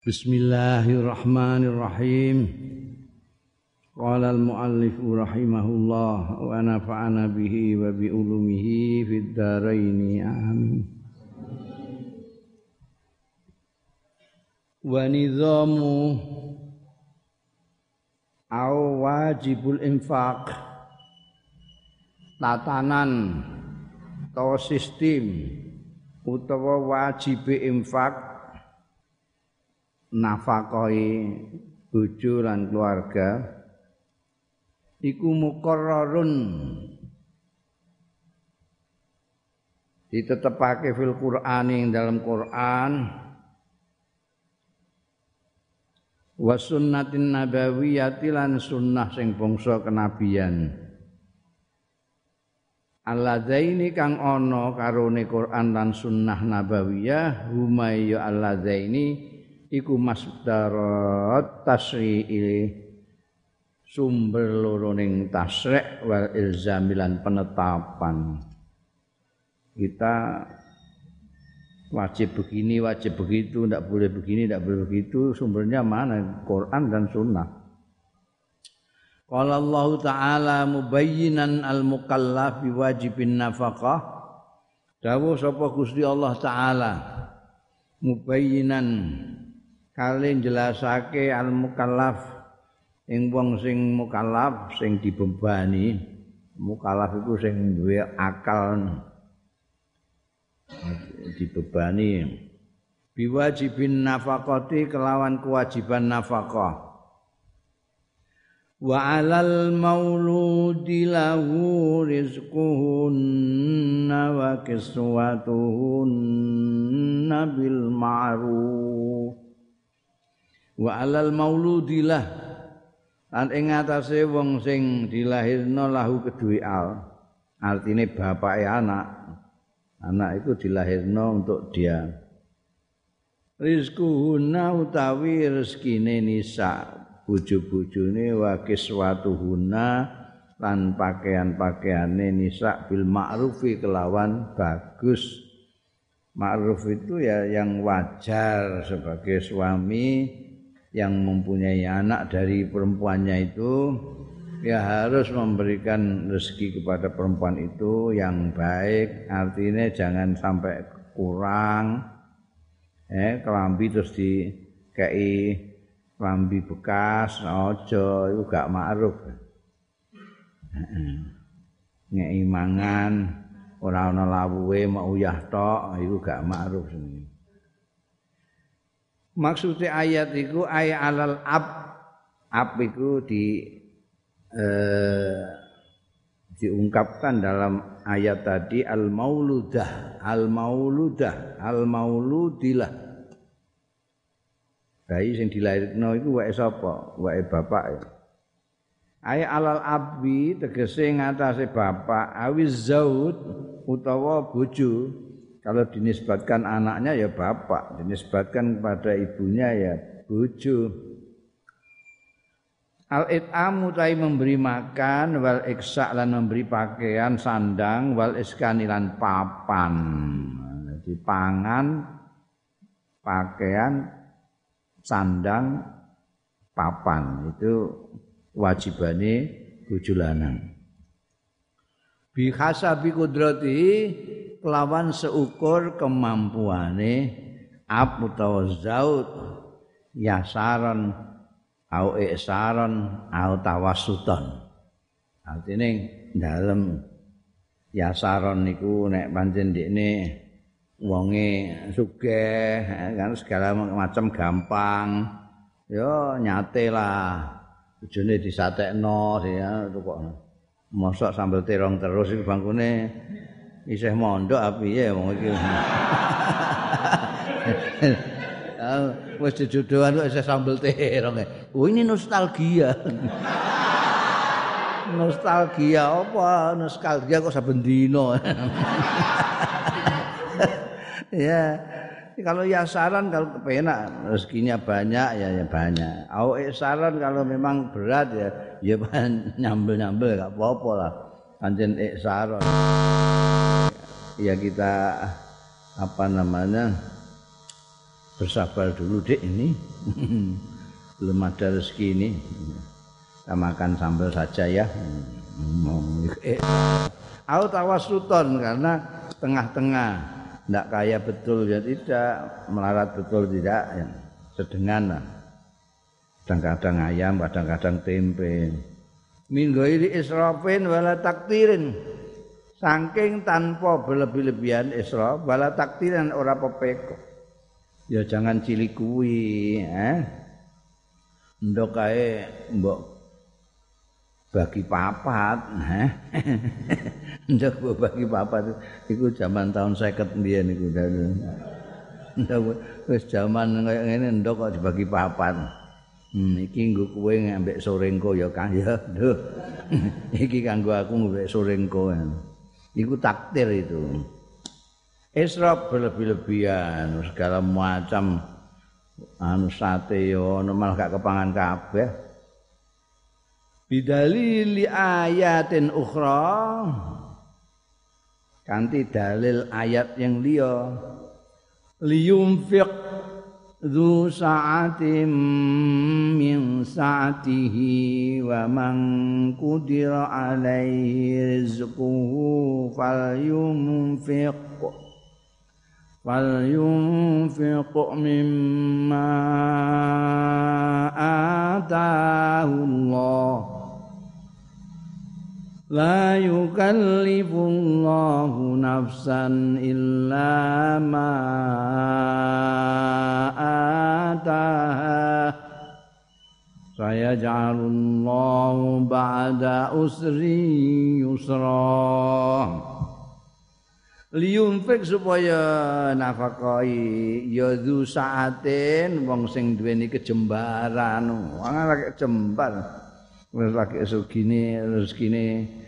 Bismillahirrahmanirrahim. Qala al-muallif rahimahullah wa nafa'ana bihi wa bi ulumihi fid dharain amin. Wa nizamu wajibul infaq tatanan atau sistem utawa wajib infak nafakoi bojo lan keluarga iku muqarrarun. Ditetepake fil Qur'ani dalam Quran. Wa sunnatin nabawiyyati lan sunnah sing bangsa kenabian. Alladaini kang ana karone Quran lan sunnah nabawiyah huma ya alladaini iku masdarat tasri'i sumber loro ning tasrek wal ilzamilan penetapan. Kita wajib begini wajib begitu tidak boleh begini tidak boleh begitu sumbernya mana? Quran dan Sunnah. Qala Allah Ta'ala mubayyinan al-mukallaf biwajibin nafaqah. Dawuh sapa Gusti Allah Ta'ala mubayyinan kali jelasake al mukallaf. Ing wong sing mukallaf sing dibebani. Mukallaf iku sing duwe akal. Dibebani. Biwajibin nafaqati kelawan kewajiban nafkah. Wa alal mauludi lahu rizquhunna wa kiswatuhunna bil ma'ruf wa alal mauludilah lan ing atase wong sing dilahirno lahu kedue al. Artine bapake anak. Anak itu dilahirno untuk dia. Rizquhunna utawi rezekine nisa. Bojo-bojone wa kiswatuhunna lan pakaian-pakaiane nisa bil ma'rufi kelawan bagus. Ma'ruf itu ya yang wajar sebagai suami yang mempunyai anak dari perempuannya itu ya harus memberikan rezeki kepada perempuan itu yang baik. Artinya jangan sampai kurang eh kelambi terus di kei kelambi bekas ojo itu gak ma'ruf ngei mangan ora ana lawuhe mau uyah tok gak ma'ruf maksudnya ayat itu ayat alal ab. Ab itu di eh, diungkapkan dalam ayat tadi al mauludah al mauludah al mauludilah bayi sing dilahirno iku wae sapa? Wae bapak ya. Ayat alal abwi tegese ngatasé bapak. Awiz zaud utawa bojo kalau dinisbatkan anaknya ya bapak, dinisbatkan kepada ibunya ya bojo. Al it'amu tai memberi makan wal iksa lan memberi pakaian sandang wal iskanilan papan. Jadi pangan pakaian sandang papan itu wajibane bojo lanang. Bi hasabi kudrati kelawan seukur kemampuane ab utawa zaud yasaron au ihsaron au tawassuton. Artine dalem yasaron niku nek pancen ndekne wonge sugih kan segala macam gampang. Yo nyate lah. Bojone disatekno ya kok mosok sambel terong terus bangkune isih mondok api ya wong iki. Wis dijodohan kok isih sambel terong. Oh ini nostalgia. nostalgia apa? Nostalgia kok saben dino. ya. Kalau ya saran kalau kepenak rezekinya banyak ya ya banyak. Au saran kalau memang berat ya ya nyambel-nyambel gak apa-apa lah. Anjen iksaron. ya kita apa namanya bersabar dulu dek ini. Belum ada rezeki ini. Kita makan sambal saja ya. Aku tawasuton karena tengah-tengah. Tidak kaya betul ya tidak. Melarat betul tidak. Ya. sedengan lah. Kadang-kadang ayam kadang-kadang tempe minggu ini israfin wala taktirin. Saking tanpa berlebih-lebihan israf wala taktirin ora pepeko. Ya jangan cilik kuwi eh. Ndok kae mbok bagi papat eh. Ndok bagi papat. Iku zaman tahun 50 mbiyen iku. Ndok wis zaman kaya ngene ndok kok dibagi papat Hmm, iki nggo kowe ngambek sorengko ya Kang ya. Duh. iki kanggo aku ngambek sorengko. Iku takdir itu. Israf berlebih-lebihan segala macam anu sate yo malah gak kepangan kabeh. Bidalili ayatin ukhra kanthi dalil ayat yang liya liyumfiq ذو سعة من سعته ومن قدر عليه رزقه فلينفق فلينفق مما آتاه الله. Layukan La yukallifullahu nafsan illa ma ataha. Sayaj'alullahu ba'da usri yusra. Liyunfik supaya nafakoi ya dzu saatin wong sing duweni kejembaran. Wong lagi kejembar. Wis lagi rezekine rezekine.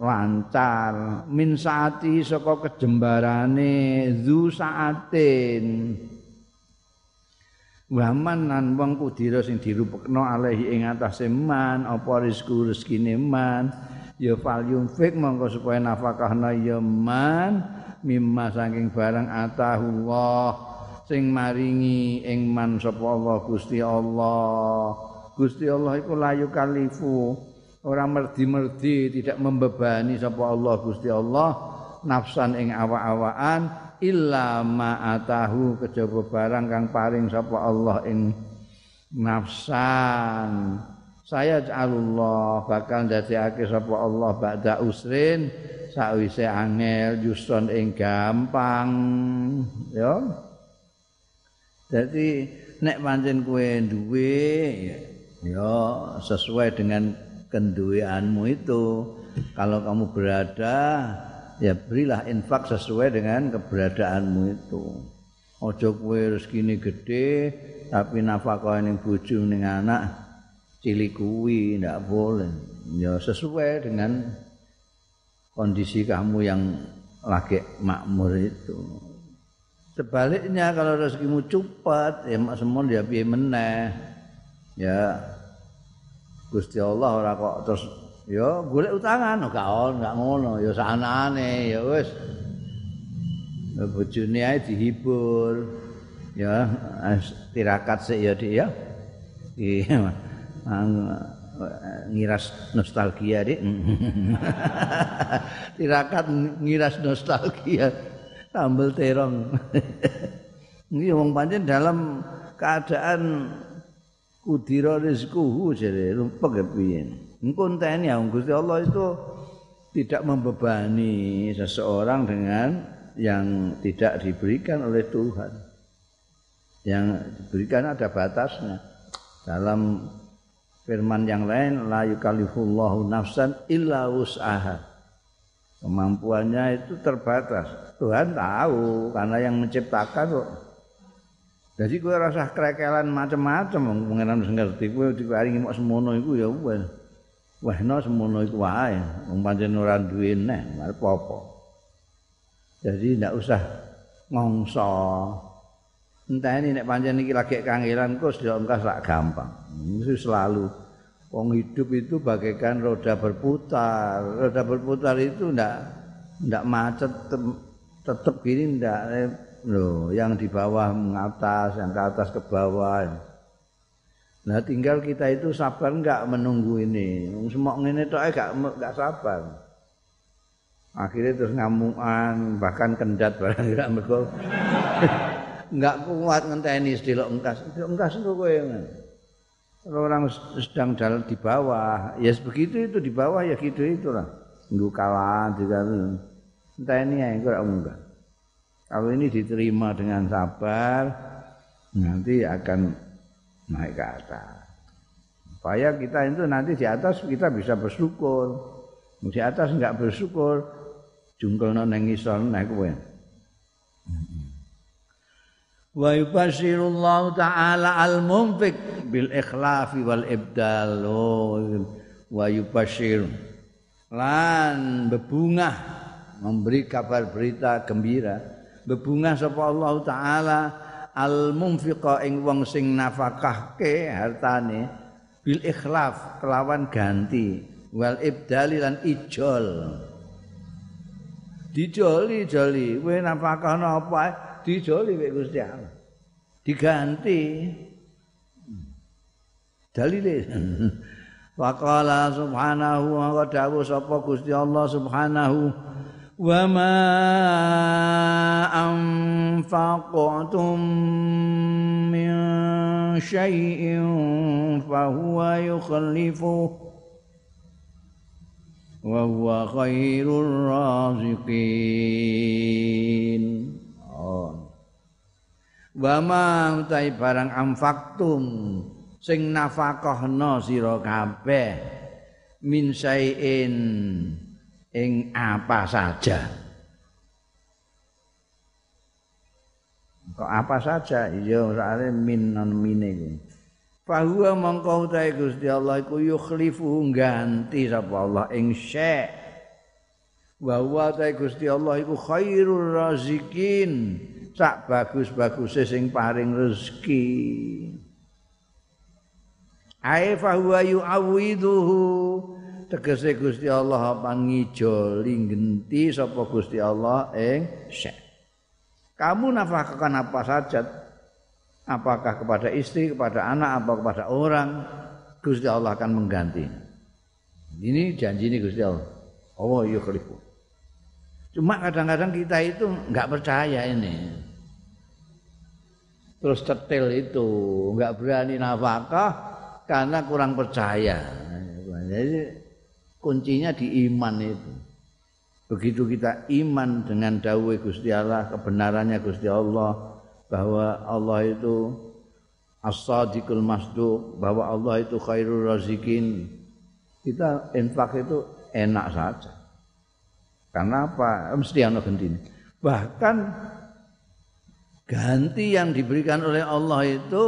Lancar. Min saati saka kejembarane zu saatin. Waman nan wong kudira sing dirupekno alehi ing atase man apa rezeki rezekine man? Ya fal yunfik mongko supaya nafkahna ya man mimma saking barang atahullah sing maringi ing man sapa Allah Gusti Allah. Gusti Allah iku layu kalifu Orang merdi-merdi tidak membebani sapa Allah Gusti Allah nafsan ing awa-awaan illa ma atahu kejaba barang kang paring sapa Allah ing nafsan. Saya Allah bakal ndadekake sapa Allah ba'da usrin sakwise angel juson ing gampang. Ya. Jadi nek pancen kowe duwe ya sesuai dengan kenduweanmu itu. Kalau kamu berada, ya berilah infak sesuai dengan keberadaanmu itu. Ojo kue rezeki gede, tapi nafkah ning bojo ning anak cilik kuwi ndak boleh. Ya sesuai dengan kondisi kamu yang lagi makmur itu. Sebaliknya kalau rezekimu cepat, ya mak semua dia piye meneh. Ya Gusti Allah ora kok terus ya golek utangan gak on gak ngono ya sanane ya wis. Bojone ae dihibur ya tirakat sik ya dik ya. Iya ngiras nostalgia dik. Tirakat ngiras nostalgia sambel terong. Ini wong pancen dalam keadaan kudira rizquhu jare rumpek ya piye engko enteni ya Gusti Allah itu tidak membebani seseorang dengan yang tidak diberikan oleh Tuhan. Yang diberikan ada batasnya. Dalam firman yang lain la yukallifullahu nafsan illa wus'aha. Kemampuannya itu terbatas. Tuhan tahu karena yang menciptakan kok Jadi kowe rasa krekelan macam-macam pengenan sing ngerti kowe diparingi mok semono iku ya wis. Wahno semono iku wae. Wong pancen ora duwe neh, apa-apa. Jadi ndak usah ngongso. Entah ini nek pancen iki lagi kangelan kok sudah engkas rak gampang. Itu selalu wong hidup itu bagaikan roda berputar. Roda berputar itu ndak ndak macet tetep gini ndak loh yang di bawah mengatas yang ke atas ke bawah. Nah tinggal kita itu sabar enggak menunggu ini. Semua ini tuh enggak enggak sabar. Akhirnya terus ngamuan bahkan kendat barang enggak mereka enggak kuat ngenteni sedilok engkas. Engkas itu kowe orang sedang dalam di bawah ya begitu itu di bawah ya gitu itulah. Nunggu kalah juga entah ini ya enggak kalau ini diterima dengan sabar nanti akan naik ke atas. Supaya kita itu nanti di atas kita bisa bersyukur. Di atas enggak bersyukur jungkel ngisor naik kowe. Wa yubashirullahu ta'ala al-munfik bil ikhlafi wal ibdal. Wa yubashir lan bebungah memberi kabar berita gembira bebungah sapa Allah taala al munfiqa ing wong sing nafakahke hartane bil ikhlaf kelawan ganti wal ibdali lan ijol. Dijoli joli. Kowe nafakahno apa? Dijoli wek Gusti Allah. Diganti. Dalile. Waqala subhanahu wa ta'ala sapa Gusti Allah subhanahu وما أنفقتم من شيء فهو يخلفه وهو خير الرازقين Wama utai barang amfaktum sing nafakahna sira kabeh min sayin ing apa saja. Kok apa saja? Iya, soalnya min non mine iki. Fahuwa mongko utahe Gusti Allah iku yukhlifu ganti sapa Allah ing syek. Wa huwa utahe Gusti Allah iku khairur razikin. Sak bagus-baguse sing paring rezeki. Ai fahuwa yu'awiduhu tegese Gusti Allah apa ngijoli genti sapa Gusti Allah ing syek. Kamu nafkahkan apa saja apakah kepada istri, kepada anak, apa kepada orang, Gusti Allah akan mengganti. Ini janji ini Gusti Allah. Iya khalifu. Cuma kadang-kadang kita itu nggak percaya ini. Terus tetel itu, nggak berani nafkah karena kurang percaya. Jadi kuncinya di iman itu. Begitu kita iman dengan dawai Gusti Allah, kebenarannya Gusti Allah bahwa Allah itu as-sadiqul masduq, bahwa Allah itu khairul razikin. Kita infak itu enak saja. Karena apa? Mesti ana gentine. Bahkan ganti yang diberikan oleh Allah itu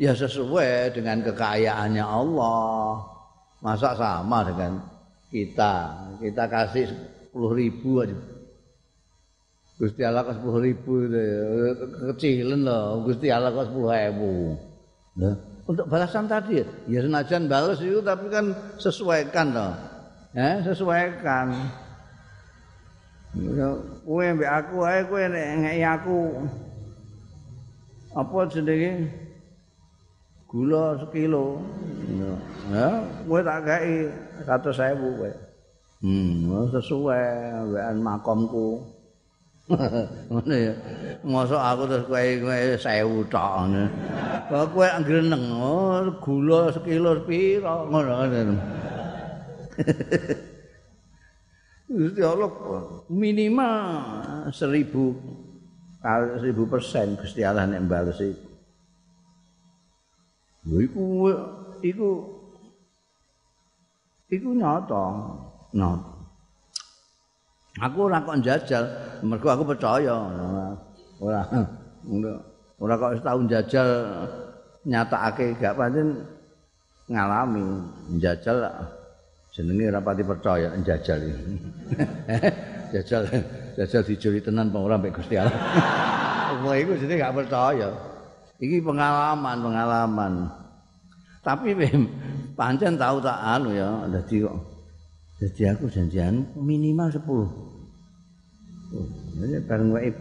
ya sesuai dengan kekayaannya Allah. Masa sama dengan kita. Kita kasih sepuluh ribu aja. Gusti Allah ke sepuluh ribu itu kecilan loh. Gusti Allah ke sepuluh ribu. Nah, untuk balasan tadi ya? Senajan balas itu tapi kan sesuaikan loh. Ya sesuaikan. Ya, kue mbak aku ae kue ngei aku apa jenenge gula sekilo ya kue tak kei satu sewu kowe. Hmm, sesuai wean makomku. Ngene ya. Mosok aku terus kowe kowe sewu tok ngene. Kok kowe ngreneng, oh, gula sekilo piro ngono ngono. Gusti Allah minimal seribu seribu persen Gusti Allah nek. Lha iku iku iku nyata nyata. Aku ora kok njajal mergo aku percaya ora ora kok setahun jajal nyatakake gak pancen ngalami njajal jenenge ora pati percaya njajal iki. Jajal jajal dijuri tenan apa ora mbek Gusti Allah. Wah, iku jenenge gak percaya. Iki pengalaman, pengalaman. Tapi pancen tahu tak anu ya dadi kok dadi aku janjian minimal 10 oh, jadi bareng wae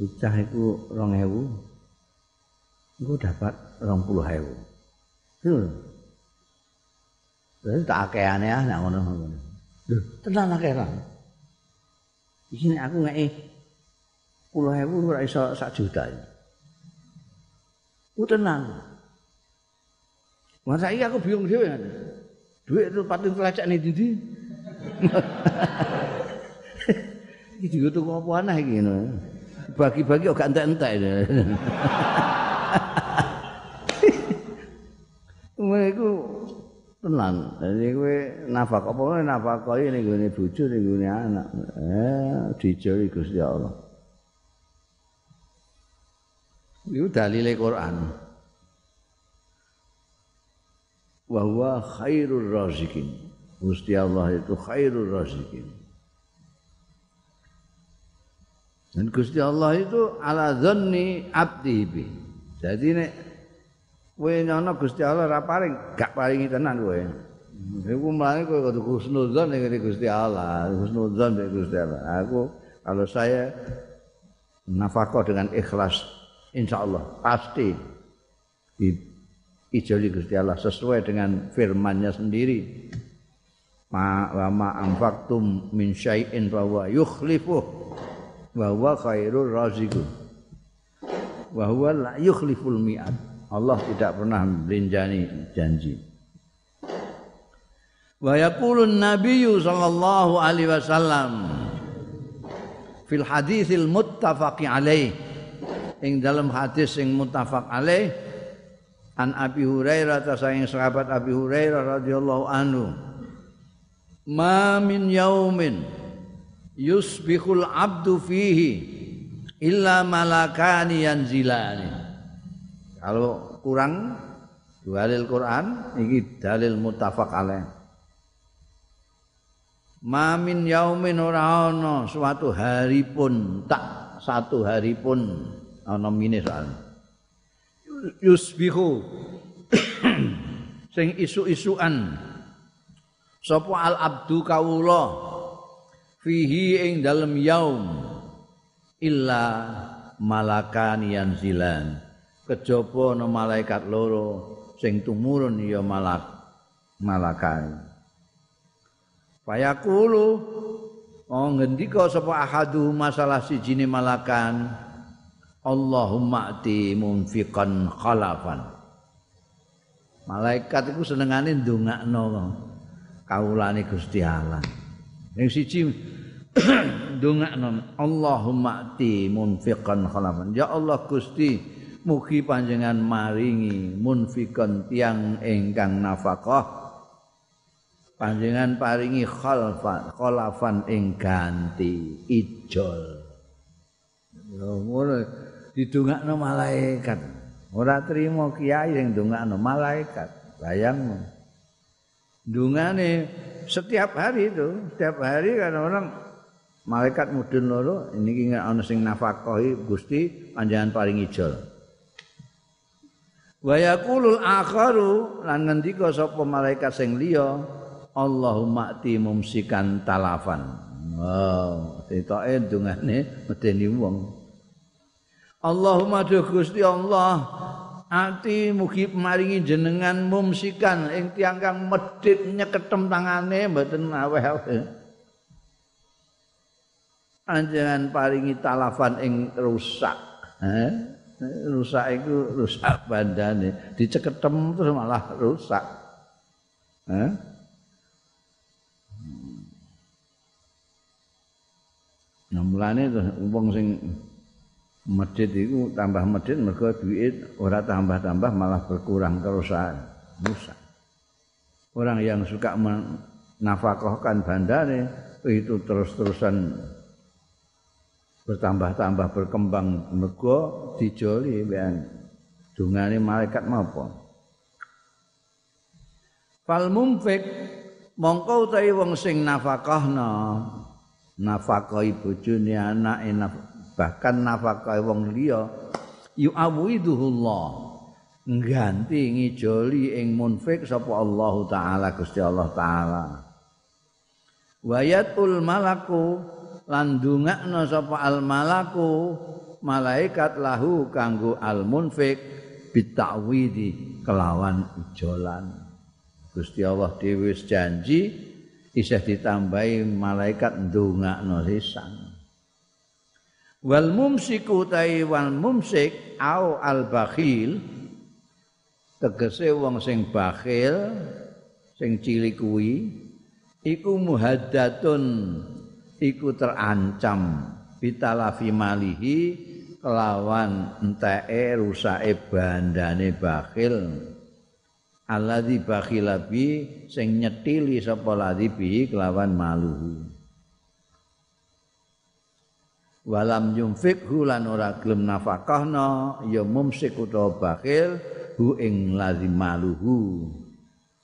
Bocah iku 2000. Engko dapat 20.000. Itu. Terus tak akehane ah nek ngono. Lho, tenan akeh ra. Iki aku ngeki 10.000 ora iso sak juta. Ku tenan. Masa iki aku bingung dhewe. Duit itu patung telecek nih didi. Iki juga tuh apa aneh iki Bagi-bagi kok gak entek-entek. Mereka tenan. Jadi kowe nafak apa koyo ning gone bojo ning gone anak. Eh dijoli Gusti Allah. Iku dalile Quran. Wa huwa khairur razikin. Gusti Allah itu khairur razikin. Dan Gusti Allah itu ala dhanni abdi bi. Jadi nek kowe nyono Gusti Allah ora paring, gak paringi tenan kowe. Iku mlane kowe kudu husnudzon ning Gusti Allah, husnudzon ning Gusti Allah. Aku kalau saya nafkah dengan ikhlas insyaallah pasti di ijoli Gusti Allah sesuai dengan firman-Nya sendiri. Ma wa ma anfaqtum min syai'in fa huwa yukhlifuh wa huwa khairur raziqun. Wa huwa la yukhliful mi'ad. Allah tidak pernah belinjani janji. Wa yaqulun nabiyyu sallallahu alaihi wasallam fil haditsil muttafaqi alaih ing dalam hadis sing muttafaq alaih an Abi Hurairah ta sahabat Abi Hurairah radhiyallahu anhu ma min yaumin yusbihul abdu fihi illa malakani yanzilani. Kalau kurang dalil Quran iki dalil muttafaq alaih. Mamin yaumin ora ana suatu hari pun tak satu hari pun ana mine soal. Yusbihu sing isu-isuan. Sapa al abdu kawula? Fihi ing dalem yaum. Illa malakan yanzilan. Kejaba ana malaikat loro sing tumurun ya malak malakan fayaqulu oh ngendika sapa ahadu masalah sijine malakan Allahumma ati munfiqan khalafan malaikat iku senengane ndongakno kawulane Gusti Allah Yang siji ndongakno Allahumma ati munfiqan khalafan. Ya Allah Gusti, mugi panjenengan maringi munfiqan tiang ingkang nafkah. Panjenengan paringi khalfan, khalafan ing ganti ijol. Ngono didongakno malaikat. Ora trimo kiai sing ndongakno malaikat. Bayangmu. Dungane setiap hari itu, setiap hari kan orang malaikat mudun loro ini ingat ana sing nafkahi Gusti panjangan paling ijol. Wa yaqulul akharu lan ngendika sapa malaikat sing liya Allahumma ati mumsikan talafan. Wow, ditoke dungane medeni wong. Allahumma Gusti Allah ati mugi maringi jenengan mumsikan ing tiang kang medhit nyeketem tangane mboten aweh-aweh anjengan paringi talafan ing rusak eh? rusak itu rusak bandane diceketem terus malah rusak eh? Nah, mulane wong sing medit itu tambah medit mergo duit ora tambah-tambah malah berkurang kerusakan rusak. Orang yang suka menafkahkan bandane itu terus-terusan bertambah-tambah berkembang mergo dijoli ben. Dungane malaikat maupun fal mumfik mongko utawi wong sing nafkahna nafkahi bojone anake bahkan nafkah wong liya yu'awidhuhullah ngganti ngijoli ing munfik sapa Allah taala Gusti Allah taala. Wayatul malaku lan dungakna sapa al malaku malaikat lahu kanggo al munfik bitawidi kelawan ijolan Gusti Allah dhewe janji isih ditambahi malaikat ndongakno sisan wal mumsiku tai wal mumsik au al bakhil. Tegese wong sing bakhil sing cilik kuwi iku muhaddatun iku terancam. Bitalafi malihi kelawan enteke rusake bandane bakhil. Alladzi bakhila bi sing nyetili sapa ladzi bi kelawan maluhu walam yumfik lan ora gelem nafakahna ya mumsik utawa bakhil hu ing ladzi maluhu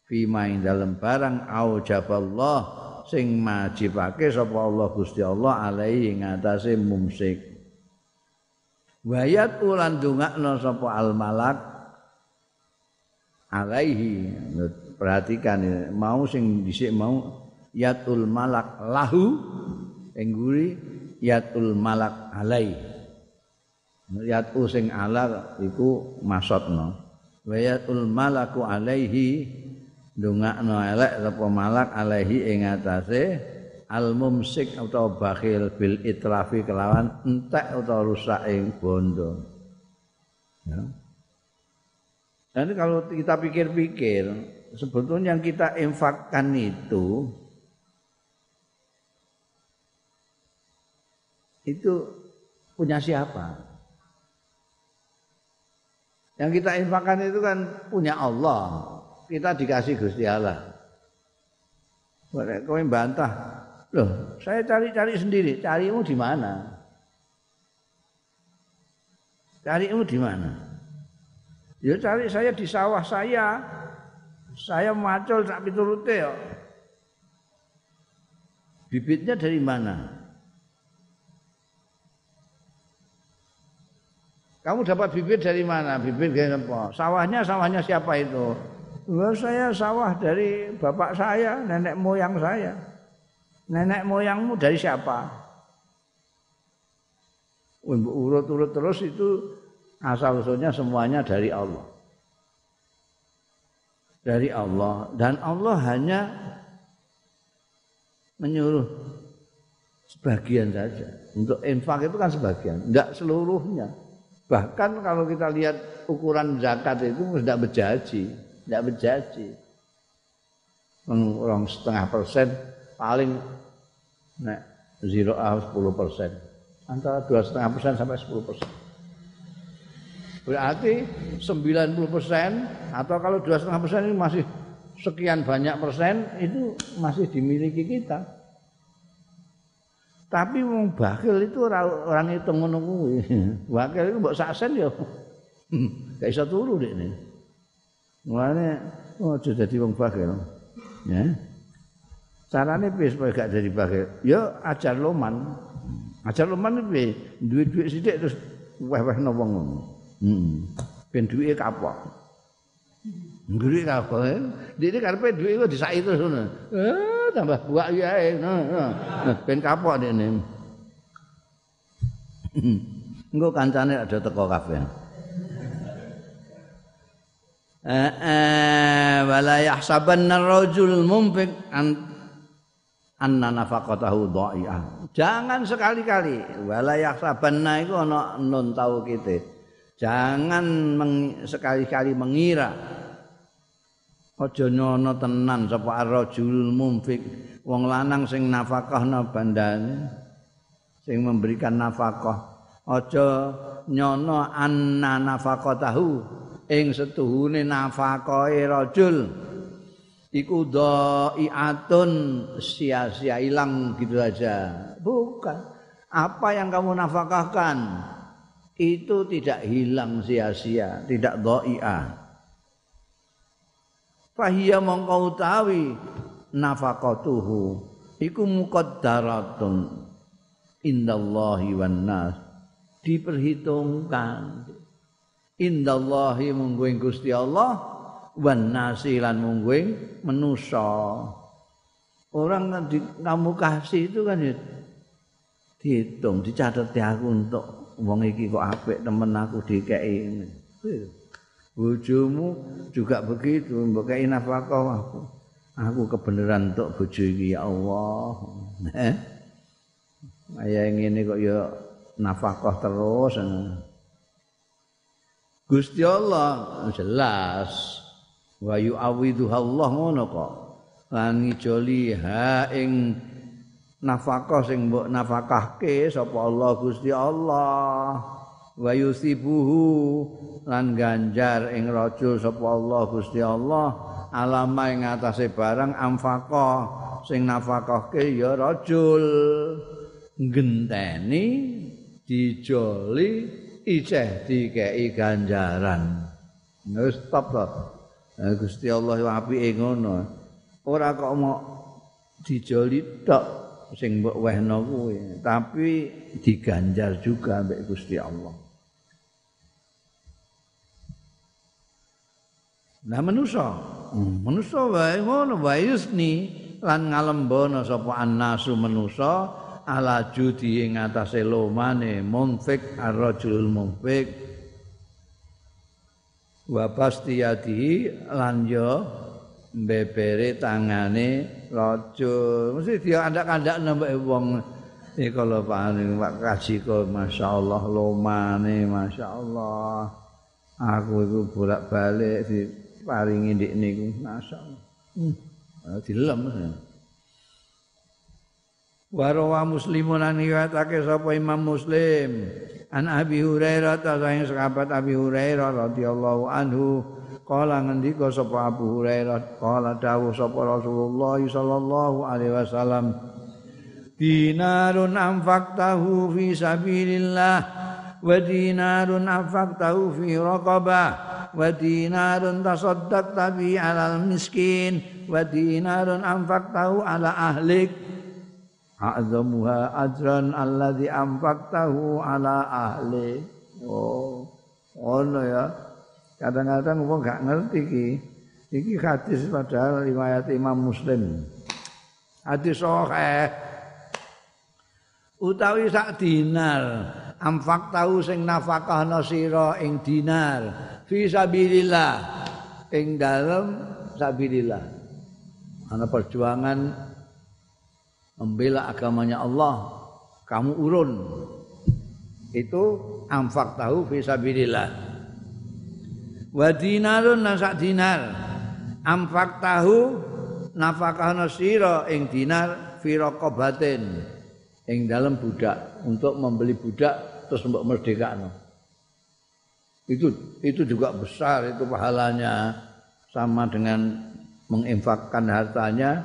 fi main dalem barang au jaballah sing majibake sapa Allah Gusti Allah alaihi ing atase mumsik. Wayat ulan dongakno sapa al malak alaihi. Perhatikan mau sing dhisik mau yatul malak lahu ing yatul malak alaihi yatu sing ala iku maksudna wayatul malaku alaihi ndongakno elek sapa malak alaihi ing atase al mumsik atau bakhil bil itrafi kelawan entek utawa rusak ing bondo. Ya. Dan kalau kita pikir-pikir, sebetulnya yang kita infakkan itu itu punya siapa? Yang kita infakkan itu kan punya Allah kita dikasih Gusti Allah. Kau bantah, loh saya cari-cari sendiri, carimu di mana? Carimu di mana? Ya cari saya di sawah saya, saya macul sak piturute ya. Bibitnya dari mana? Kamu dapat bibit dari mana? Bibit kayak apa? Sawahnya sawahnya siapa itu? Saya sawah dari bapak saya, nenek moyang saya. Nenek moyangmu dari siapa? Urut-urut terus itu asal usulnya semuanya dari Allah. Dari Allah dan Allah hanya menyuruh sebagian saja. Untuk infak itu kan sebagian, tidak seluruhnya. Bahkan kalau kita lihat ukuran zakat itu tidak berjanji tidak berjanji. Orang setengah persen paling zero a sepuluh persen. Antara dua setengah persen sampai sepuluh persen. Berarti sembilan puluh persen atau kalau dua setengah persen ini masih sekian banyak persen itu masih dimiliki kita tapi wong bakil itu orang, orang itu ngono kuwi bakil itu mbok sak sen ya gak iso turu dek ini Mulane aja dadi wong bakil. Ya. Carane piye supaya gak jadi bakil? Ya ajar loman. Ajar loman piye? Duit-duit sithik terus weh-wehno wong ngono. Heeh. Ben duwike kapok. Ngguri kapok. Dene karepe duit iku disaki terus ngono. Eh tambah buak ya. Ben kapok dene. Engko kancane ada teko kabeh. Eh, eh, wala yahsabanna rajul mumfik an anna nafaqatahu dha'i'ah. Jangan sekali-kali wala yahsabanna iku ana nun tau kite. Jangan sekali-kali mengira aja nyono tenan sapa ar-rajul wong lanang sing nafakahna bandane sing memberikan nafkah. Aja nyono anna nafaqatahu ing setuhune nafakae rajul. Iku dhai'atun sia-sia hilang gitu aja. Bukan. Apa yang kamu nafkahkan? Itu tidak hilang sia-sia tidak dhai'ah fahiya mongko utawi nafaqatuhu. Iku muqaddaratun indallahi wan nas diperhitungkan. Indallahi mungguing Gusti Allah wan nasi lan mungguing manusa. Orang kan di, kamu kasih itu kan ya dihitung dicatat ya aku untuk wong iki kok apik temen aku dikeki. Bojomu juga begitu, mbok kei nafkah aku. Aku kebenaran untuk bojo iki ya Allah. Eh? Ayah ngene kok ya nafkah terus. Gusti Allah jelas wa yu'awidhu Allah ngono kok. Lan ngijoli ha ing nafkah sing mbok nafkahke sapa Allah Gusti Allah. Wa yusibuhu lan ganjar ing rajul sapa Allah Gusti Allah alama ing atase barang amfaqa sing nafkahke ya rajul. Genteni dijoli iceh dikei ganjaran. Wis stop to Gusti Allah apike ngono. Ora kok mau dijoli tok sing mbok wehno kuwi tapi diganjar juga mbek Gusti Allah Nah manusa, hmm, manusa wae ngono wae yusni lan ngalembono sapa annasu manusa ala judi ing atase lomane munfik ar-rajulul munfik. Wa pastiyati lan yo bebere tangane rajul mesti dia kandak-kandak nambah wong. Iki kalau paling Pak Kaji kok masyaallah lomane masyaallah. Aku iku bolak-balik di paringi ndek niku masyaallah. Hmm. Dilem. Warawa muslimun an riwayatake sapa Imam Muslim an Abi Hurairah ta saking sahabat Abi Hurairah radhiyallahu anhu kala ngendika sapa Abu Hurairah kala dawuh sapa Rasulullah sallallahu alaihi wasallam dinarun anfaqtahu fi sabilillah wa dinarun anfaqtahu fi raqabah wa dinarun tasaddaqta bi 'alal miskin. Wa dinarun anfaqtahu 'ala ahlik. A'zamuha ajran alladhi anfaqtahu 'ala ahli. Oh ono ya. Kadang-kadang wong gak ngerti iki. Iki hadis padahal riwayat Imam Muslim. Hadis sahih. Utawi sak dinar amfak tahu sing nafkah sira ing dinar fi sabilillah. Ing dalam sabilillah. Ana perjuangan membela agamanya Allah kamu urun. Itu amfak tahu fi sabilillah. Wa dinarun nasak dinar. Amfak tahu nafkah nasira ing dinar fi raqabatin. Ing dalam budak untuk membeli budak terus mbok merdekakno itu itu juga besar itu pahalanya sama dengan menginfakkan hartanya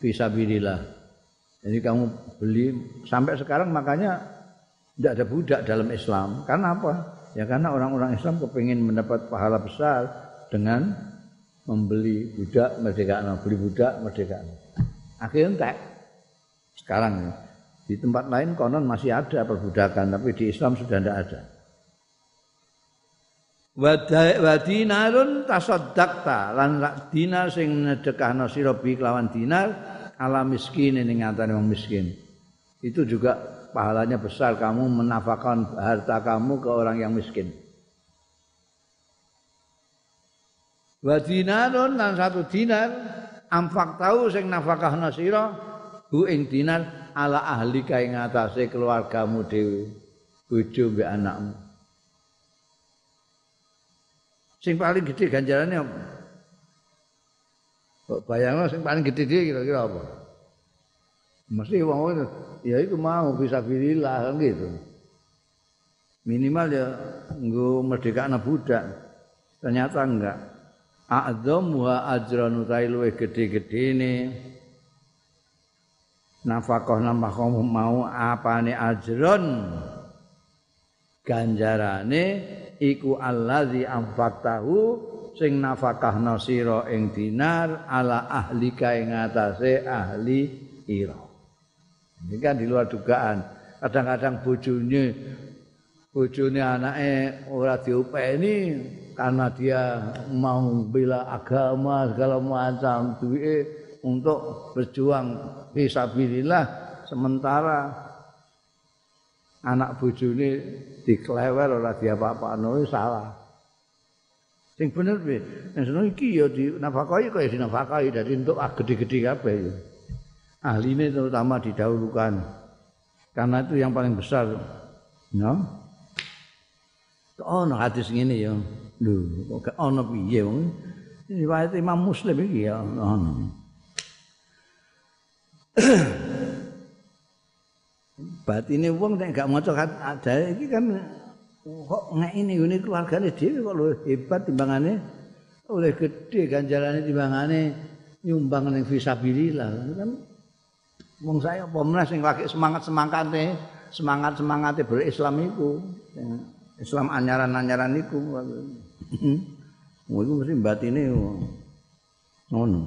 bisa bililah. Jadi kamu beli sampai sekarang makanya tidak ada budak dalam Islam. Karena apa? Ya karena orang-orang Islam kepingin mendapat pahala besar dengan membeli budak merdeka, beli budak merdeka. Akhirnya entek. Sekarang di tempat lain konon masih ada perbudakan, tapi di Islam sudah tidak ada wa dinarun tasaddaqta. Lan dinar sing nedekahno sira bi kelawan dinar ala miskin ning ngantane wong miskin. Itu juga pahalanya besar kamu menafkahkan harta kamu ke orang yang miskin. Wa dinarun lan satu dinar amfak tahu sing nafkahna sira hu ing dinar ala ahli kae ngatasé keluargamu dhewe bojo mbek anakmu Sing paling gede ganjarannya apa? Kok bayangno sing paling gede dia kira-kira apa? Mesti wong ya itu mau bisa bilillah kan gitu. Minimal ya nggo merdeka anak budak. Ternyata enggak. A'dzam wa ajran utai gede-gede ini. Nafkah nafkah mau apane ajron ganjarane iku allazi anfaqtahu sing nafakahna sira ing dinar ala ahlika ing atase ahli ira. Ini kan di luar dugaan. Kadang-kadang bojone bojone anake ora diopeni karena dia mau bela agama segala macam duwe untuk berjuang fisabilillah sementara anak bojone diklewer ora diapa-apano salah. Sing bener piye? Nek iki ya di nafkahi kaya di nafkahi dadi entuk ah gede-gede kabeh ya. Ahline terutama didahulukan. Karena itu yang paling besar. No? Oh, no hadis ngene ya. Lho, kok ono piye wong? Riwayat Imam Muslim iki ya ono. Batine wong nek gak maca ada iki kan kok ngek ini ngene keluargane dhewe kok luwih hebat timbangane? Oleh gede ganjarane timbangane nyumbang ning fisabilillah kan wong saya apa meneh sing lagi semangat-semangate semangat-semangate berislam iku. Islam anyaran-anyaran iku. Iku mesti batine ngono.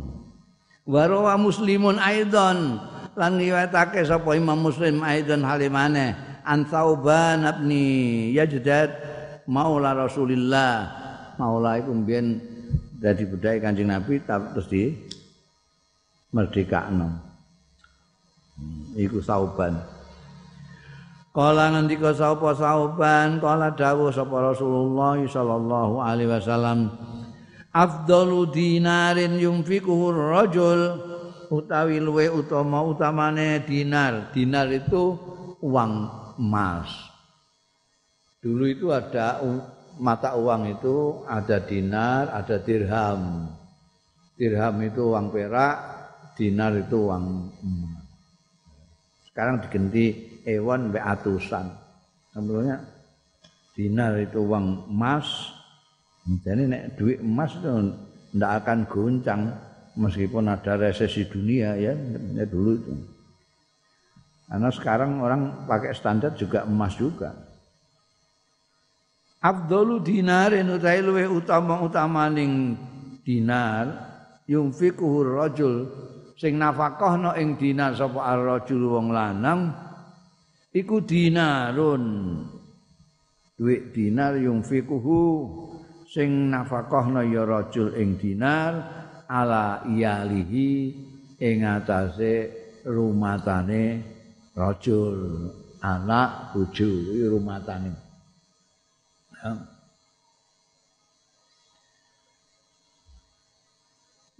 Wa muslimun aidan lan riwayatake sapa Imam Muslim aidan halimane an Thauban ibni Yajdad maula Rasulillah. Maula iku mbiyen dadi budaya Kanjeng Nabi terus di merdekakno. Iku Thauban. Kala ngendika sapa Thauban kala dawuh sapa Rasulullah sallallahu alaihi wasallam afdalu dinarin yunfikuhu rajul utawi luwe utama utamane dinar. Dinar itu uang emas. Dulu itu ada mata uang itu ada dinar, ada dirham. Dirham itu uang perak, dinar itu uang emas. Sekarang diganti ewan be atusan. Sebelumnya dinar itu uang emas. Jadi nek duit emas itu ndak akan goncang meskipun ada resesi dunia ya, ya dulu itu. Karena sekarang orang pakai standar juga emas juga. Abdulu dinarin utai luwe utama utamaning dinar yunfikuhu rajul sing nafkahno ing dinar sapa ar-rajul wong lanang iku dinarun duit dinar yunfikuhu sing nafkahno ya rajul ing dinar ala iyalihi ing atase rumatane rajul anak bojo rumatane.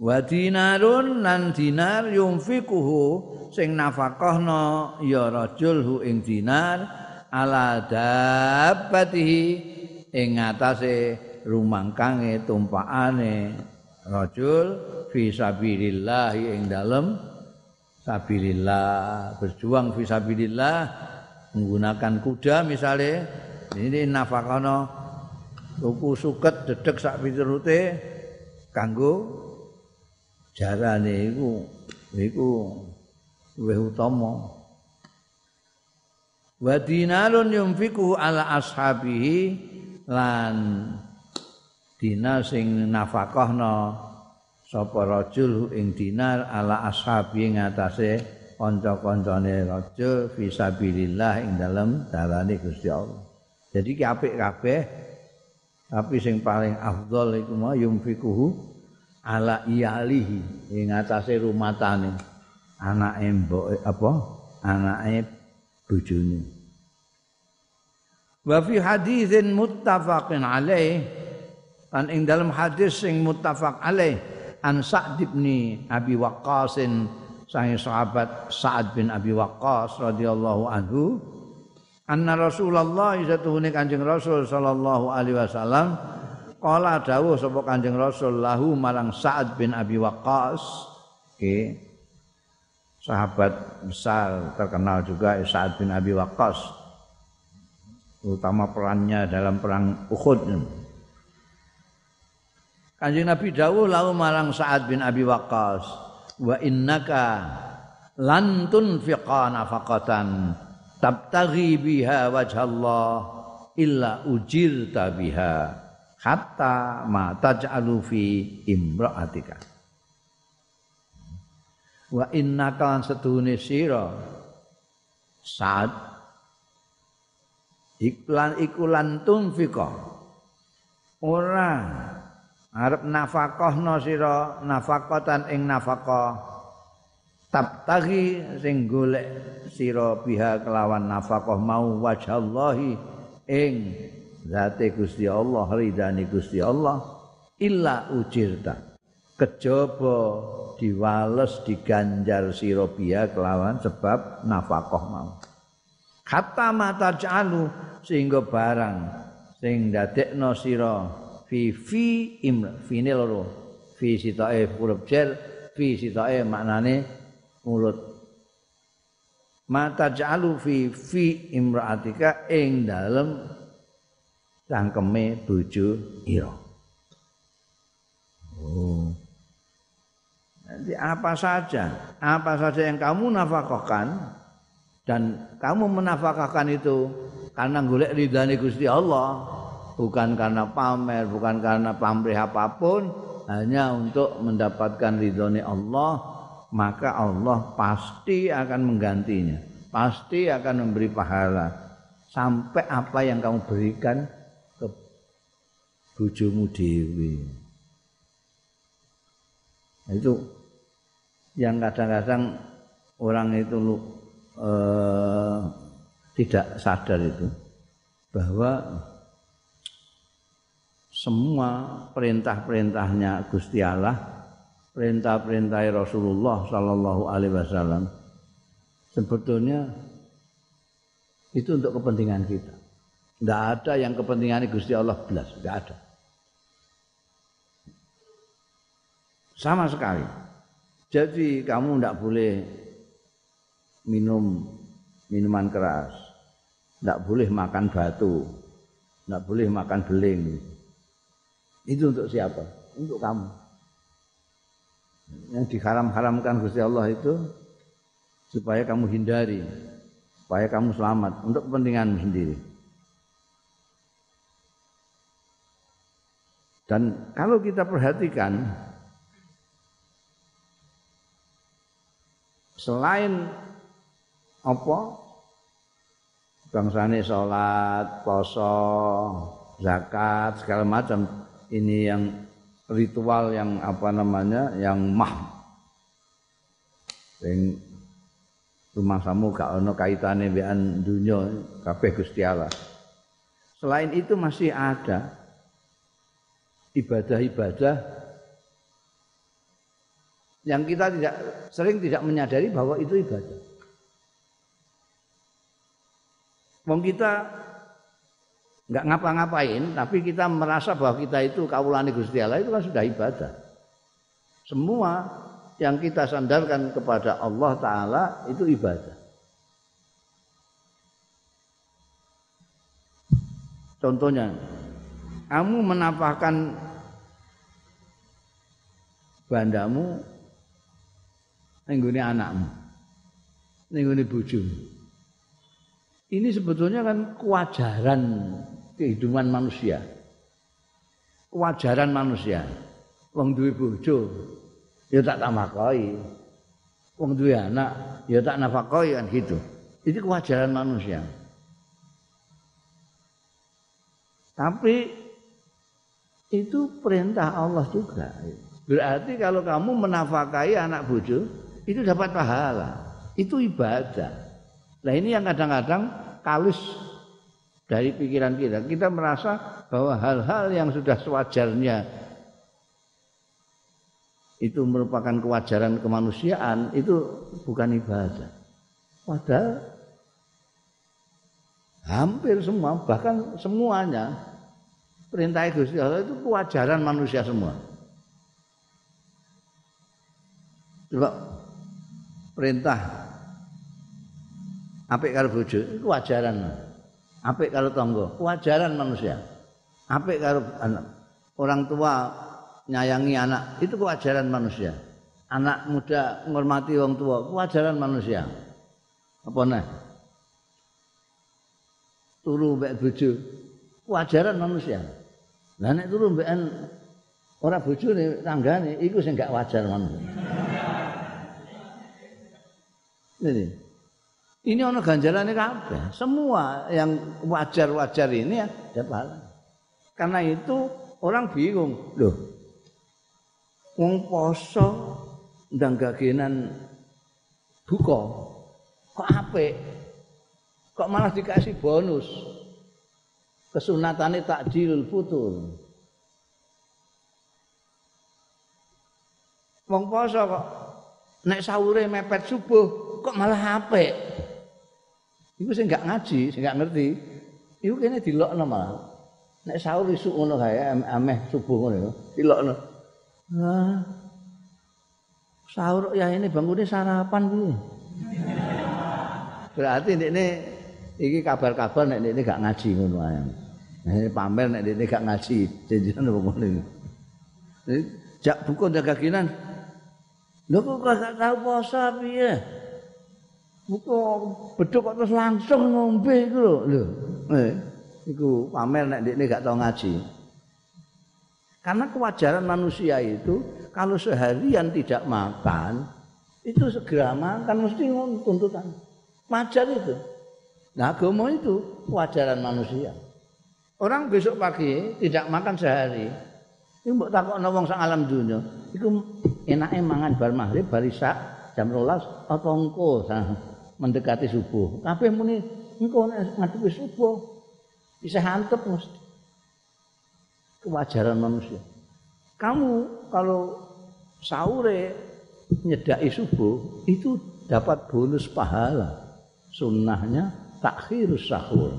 Wa dinarun lan dinar yunfikuhu sing nafakahna ya rajul hu ing dinar ala dabbatihi ing atase rumangkange tumpakane rajul fi sabilillah ing dalem sabilillah. Berjuang fi sabilillah menggunakan kuda misalnya ini nafakono tuku suket dedek sak piturute kanggo jarane iku iku luwih utama. Wa dinarun yunfiku ala ashabihi lan dinar sing nafakahna sapa rajul ing dinar ala ashabi ngatasé kanca-kancane rajul fisabilillah ing dalem dalane Gusti Allah. Jadi ki apik kabeh tapi sing paling afdol iku mau yumfikuhu ala iyalihi ing atase rumatane anake mbok apa anake bojone. Wa fi haditsin muttafaqin alaih lan ing dalam hadis sing muttafaq alaih an Sa'd bin Abi Waqqas sang sahabat Sa'ad bin Abi Waqqas radhiyallahu anhu anna Rasulullah satuhune Kanjeng Rasul sallallahu alaihi wasallam qala dawuh sapa Kanjeng Rasul lahu marang Sa'ad bin Abi Waqqas okay. sahabat besar terkenal juga Sa'ad bin Abi Waqqas terutama perannya dalam perang Uhud Kanjeng Nabi dawuh lahu marang Sa'ad bin Abi Waqqas, wa innaka lan tunfiqa nafaqatan tabtaghi biha wajhallah illa ujirta biha hatta ma taj'alu fi imra'atika. Wa innaka lan setuhune sira Sa'ad iklan ikulan tunfiqa ora arep nafakahna sira nafaqatan ing nafaqah tabtaghi sing golek sira biha kelawan nafkah mau wajhallahi ing zate Gusti Allah ridani Gusti Allah illa ujirta. Kejaba diwales diganjar sira biha kelawan sebab nafkah mau. Kata mata jalu sehingga barang sing dadekno sira fi fi im fi loro fi sitae huruf jar fi sitae maknane mulut. Mata jalu fi fi imraatika ing dalem cangkeme bojo ira. Oh. Nanti apa saja, apa saja yang kamu nafkahkan dan kamu menafkahkan itu karena golek ridhani Gusti Allah, bukan karena pamer, bukan karena pamrih apa pun, hanya untuk mendapatkan ridhoni Allah maka Allah pasti akan menggantinya pasti akan memberi pahala. Sampai apa yang kamu berikan ke bujumu dewi. Itu yang kadang-kadang orang itu eh, tidak sadar itu bahwa semua perintah-perintahnya Gusti Allah perintah-perintah Rasulullah sallallahu alaihi wasallam sebetulnya itu untuk kepentingan kita. Tidak ada yang kepentingan Gusti Allah belas, tidak ada. Sama sekali. Jadi kamu tidak boleh minum minuman keras, tidak boleh makan batu, tidak boleh makan beling. Itu untuk siapa? Untuk kamu yang diharam-haramkan Gusti Allah itu supaya kamu hindari, supaya kamu selamat untuk kepentingan sendiri. Dan kalau kita perhatikan selain apa bangsane sholat, poso, zakat segala macam ini yang ritual yang apa namanya yang mah sing rumah samu gak ono kaitane mbekan dunya kabeh Gusti Allah. Selain itu masih ada ibadah-ibadah yang kita tidak sering tidak menyadari bahwa itu ibadah. Wong kita nggak ngapa-ngapain tapi kita merasa bahwa kita itu kaulani Gusti Allah itu kan sudah ibadah. Semua yang kita sandarkan kepada Allah taala itu ibadah. Contohnya, kamu menafahkan bandamu nengguni anakmu, nengguni bojomu. Ini sebetulnya kan kewajaran kehidupan manusia. Kewajaran manusia. Wong duwe bojo ya tak tamakoi. Wong duwe anak ya tak nafakoi kan gitu. Itu kewajaran manusia. Tapi itu perintah Allah juga. Berarti kalau kamu menafakai anak bojo itu dapat pahala. Itu ibadah. Nah ini yang kadang-kadang kalus dari pikiran kita. Kita merasa bahwa hal-hal yang sudah sewajarnya itu merupakan kewajaran kemanusiaan itu bukan ibadah. Padahal hampir semua bahkan semuanya perintah Gusti Allah itu kewajaran manusia semua. Coba perintah apik karo bojo itu kewajaran apik karo tangga, kewajaran manusia. Apik karo anak. Orang tua nyayangi anak, itu kewajaran manusia. Anak muda menghormati orang tua, kewajaran manusia. Apa nih? Turu mbek bojo, kewajaran manusia. Lah nek turu mbekan ora bojone tanggane iku sing gak wajar manusia. Ini. Ini ono ganjarannya kabeh. Semua yang wajar-wajar ini ada pahala. Karena itu orang bingung, loh. Wong poso ndang gagenan duka. Kok apik? Kok malah dikasih bonus? Kesunatane takjilul futur. Wong poso kok nek sahure mepet subuh kok malah apik. Iku sing gak ngaji, sing gak ngerti. Iku kene dilokno malah. Nek sahur isuk ngono kae ameh subuh ngono dilokno. Nah, sahur ya ini bangune sarapan kuwi. Berarti ini iki kabar-kabar nek ini gak ngaji ngono ae. Nah, pamer nek ini gak ngaji, jenengan apa ngono iki. Jak buku jaga kinan. Lho kok gak tau poso piye? Buku beduk kok terus langsung ngombe iku lho. Lho. Eh, pamer nek ini gak tau ngaji. Karena kewajaran manusia itu kalau seharian tidak makan itu segera makan mesti tuntutan. Wajar itu. Nah, agama itu kewajaran manusia. Orang besok pagi tidak makan sehari. Ini mbok takokno wong sak alam dunia, iku enake mangan bar maghrib bar jam 12 apa engko mendekati subuh. Kabeh muni engko nek ngadepi subuh bisa hantep mesti. kewajaran manusia. Kamu kalau sahur nyedai subuh itu dapat bonus pahala. Sunnahnya takhirus sahur.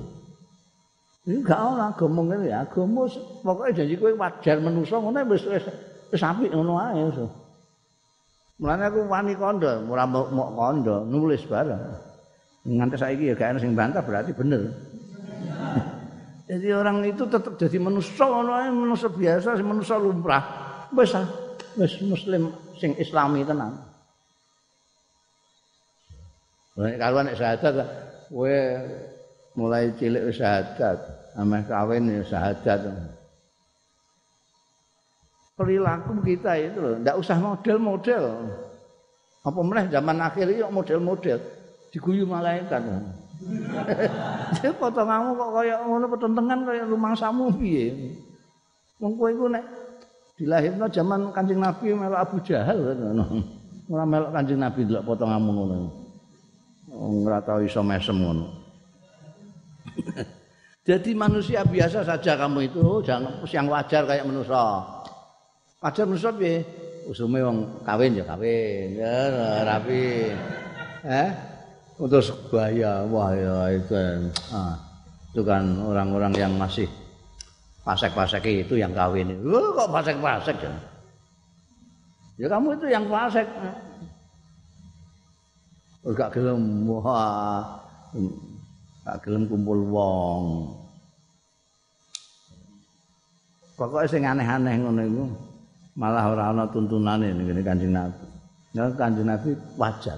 Ini gak ana agama ngene ya, agama pokoke janji kowe wajar manusa ngono wis wis wis apik ngono ae. Mulane aku wani kondo, ora mau kondo, nulis bareng. Nganti saiki ya gak ana sing bantah berarti bener. Jadi orang itu tetap jadi manusia, manusia biasa, manusia lumrah. Wes wes muslim sing islami tenan. Nek karuan nek syahadat kowe mulai cilik wis syahadat, ameh kawin ya syahadat. Perilaku kita itu loh, ndak usah model-model. Apa meneh zaman akhir iki model-model diguyu malaikat. Jadi potonganmu kok kaya ngono petentengan kaya rumangsamu piye? Wong kowe iku nek dilahirno zaman Kanjeng Nabi melok Abu Jahal ngono. Ora melok Kanjeng Nabi delok potonganmu ngono. Ora tau iso mesem ngono. Jadi manusia biasa saja kamu itu jangan yang wajar kayak manusia. Wajar manusia piye? Usume wong kawin ya kawin, ya rapi. Eh? untuk sebaya wah ya itu ah, itu kan orang-orang yang masih pasek-pasek itu yang kawin. Itu kok pasek-pasek ya? Ya kamu itu yang pasek. Gak gelem. Wah gak gelem kumpul wong. Pokoknya sing aneh-aneh ngono iku malah ora ana tuntunane ngene Kanjeng Nabi. Nah, Kanjeng Nabi wajar.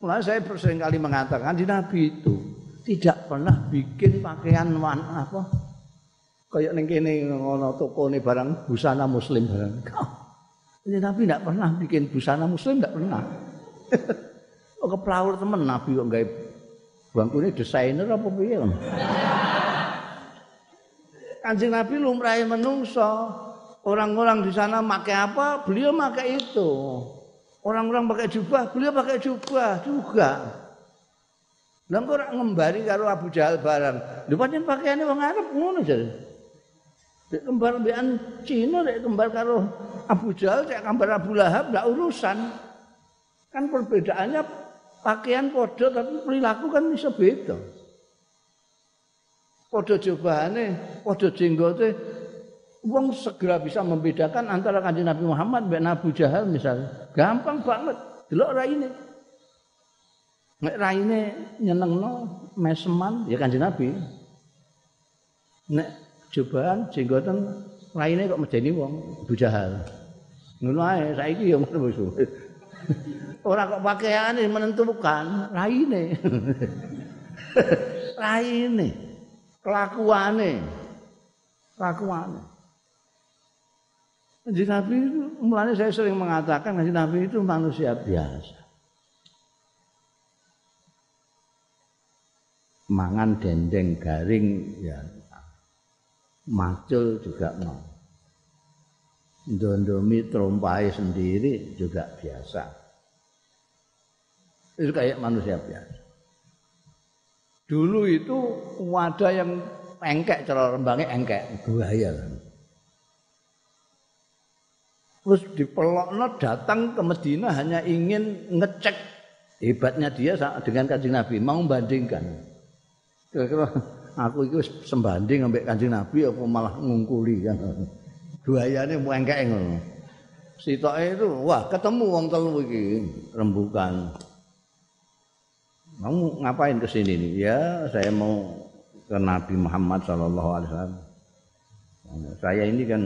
Mulai saya sering kali mengatakan di Nabi itu tidak pernah bikin pakaian warna apa kayak neng kene ngono toko nih barang busana muslim barang. Ini Nabi tidak pernah bikin busana muslim tidak pernah. oh keplaur temen Nabi kok nggak bangku ini desainer apa piye Kanjeng Nabi lumrahe menungso. Orang-orang di sana pakai apa, beliau pakai itu. Orang-orang pakai jubah, beliau pakai jubah juga. Lah kok ngembari karo Abu Jahal barang. Lha pancen pakaiane wong Arab ngono jare. Dek kembar mbekan Cina dek kembar karo Abu Jahal cek kembar Abu Lahab enggak urusan. Kan perbedaannya pakaian podo tapi perilaku kan bisa beda. Podo jubahane, podo jenggote Wong segera bisa membedakan antara kanjeng Nabi Muhammad dan Abu Jahal misalnya. Gampang banget. Delok raine. Nek raine nyenengno meseman ya kanjeng Nabi. Nek cobaan jenggoten raine kok medeni wong Abu Jahal. Ngono ae saiki ya ngono. Ora kok pakaiane menentukan raine. raine. Kelakuane. Kelakuane. Kanjeng Nabi itu mulanya saya sering mengatakan Kanjeng Nabi itu manusia biasa. Mangan dendeng garing ya macul juga mau. Dondomi trompai sendiri juga biasa. Itu kayak manusia biasa. Dulu itu wadah yang engkek cara rembangnya engkek, bahaya. Terus dipelokno datang ke Medina hanya ingin ngecek hebatnya dia dengan kanjeng Nabi, mau membandingkan. Kira-kira aku itu sembanding ambek kanjeng Nabi apa malah ngungkuli kan. Buayane engkek ngono. Sitoke itu wah ketemu wong telu rembukan. Kamu ngapain ke sini nih? Ya, saya mau ke Nabi Muhammad sallallahu alaihi wasallam. Saya ini kan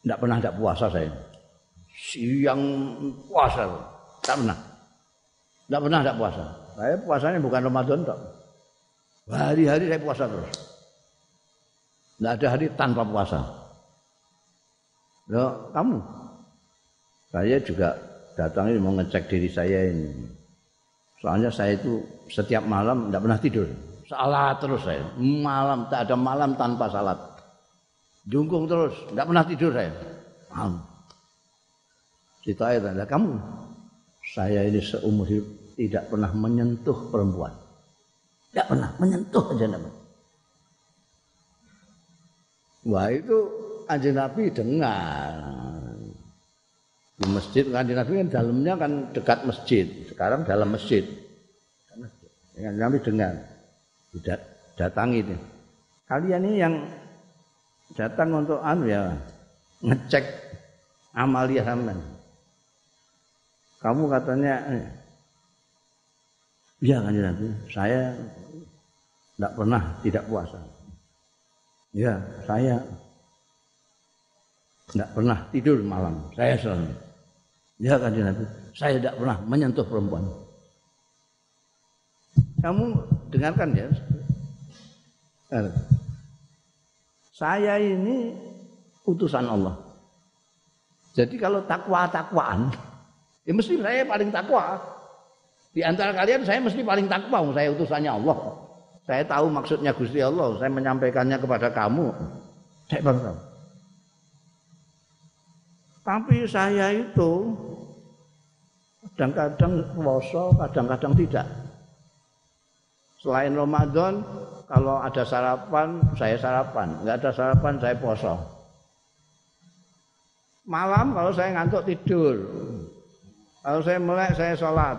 tidak pernah tidak puasa saya. Siang puasa, tak pernah. Tidak pernah tidak puasa. Saya puasanya bukan Ramadan tak. Hari-hari saya puasa terus. Tidak ada hari tanpa puasa. Loh, kamu? Saya juga datang ini mau ngecek diri saya ini. Soalnya saya itu setiap malam tidak pernah tidur. Salat terus saya. Malam tak ada malam tanpa salat. Jungkung terus, tidak pernah tidur saya. Malam. Ditanya kamu, saya ini seumur hidup tidak pernah menyentuh perempuan. Tidak pernah menyentuh aja nama. Wah itu anjing Nabi dengar di masjid kan Nabi kan dalamnya kan dekat masjid. Sekarang dalam masjid. Kan Nabi dengar. Tidak datangi ini. Kalian ini yang datang untuk anu ya ngecek amalia sampean kamu katanya iya kan Nabi. Saya tidak pernah tidak puasa. Ya saya tidak pernah tidur malam. Saya selalu Ya kan Nabi, saya tidak pernah menyentuh perempuan. Kamu dengarkan ya. Saya ini utusan Allah. Jadi kalau takwa-takwaan, ya mesti saya paling takwa. Di antara kalian saya mesti paling takwa, saya utusannya Allah. Saya tahu maksudnya Gusti Allah, saya menyampaikannya kepada kamu. Saya tahu. Tapi saya itu kadang-kadang puasa, kadang-kadang tidak. Selain Ramadan, kalau ada sarapan, saya sarapan. Enggak ada sarapan, saya puasa. Malam kalau saya ngantuk tidur. Kalau saya melek, saya sholat.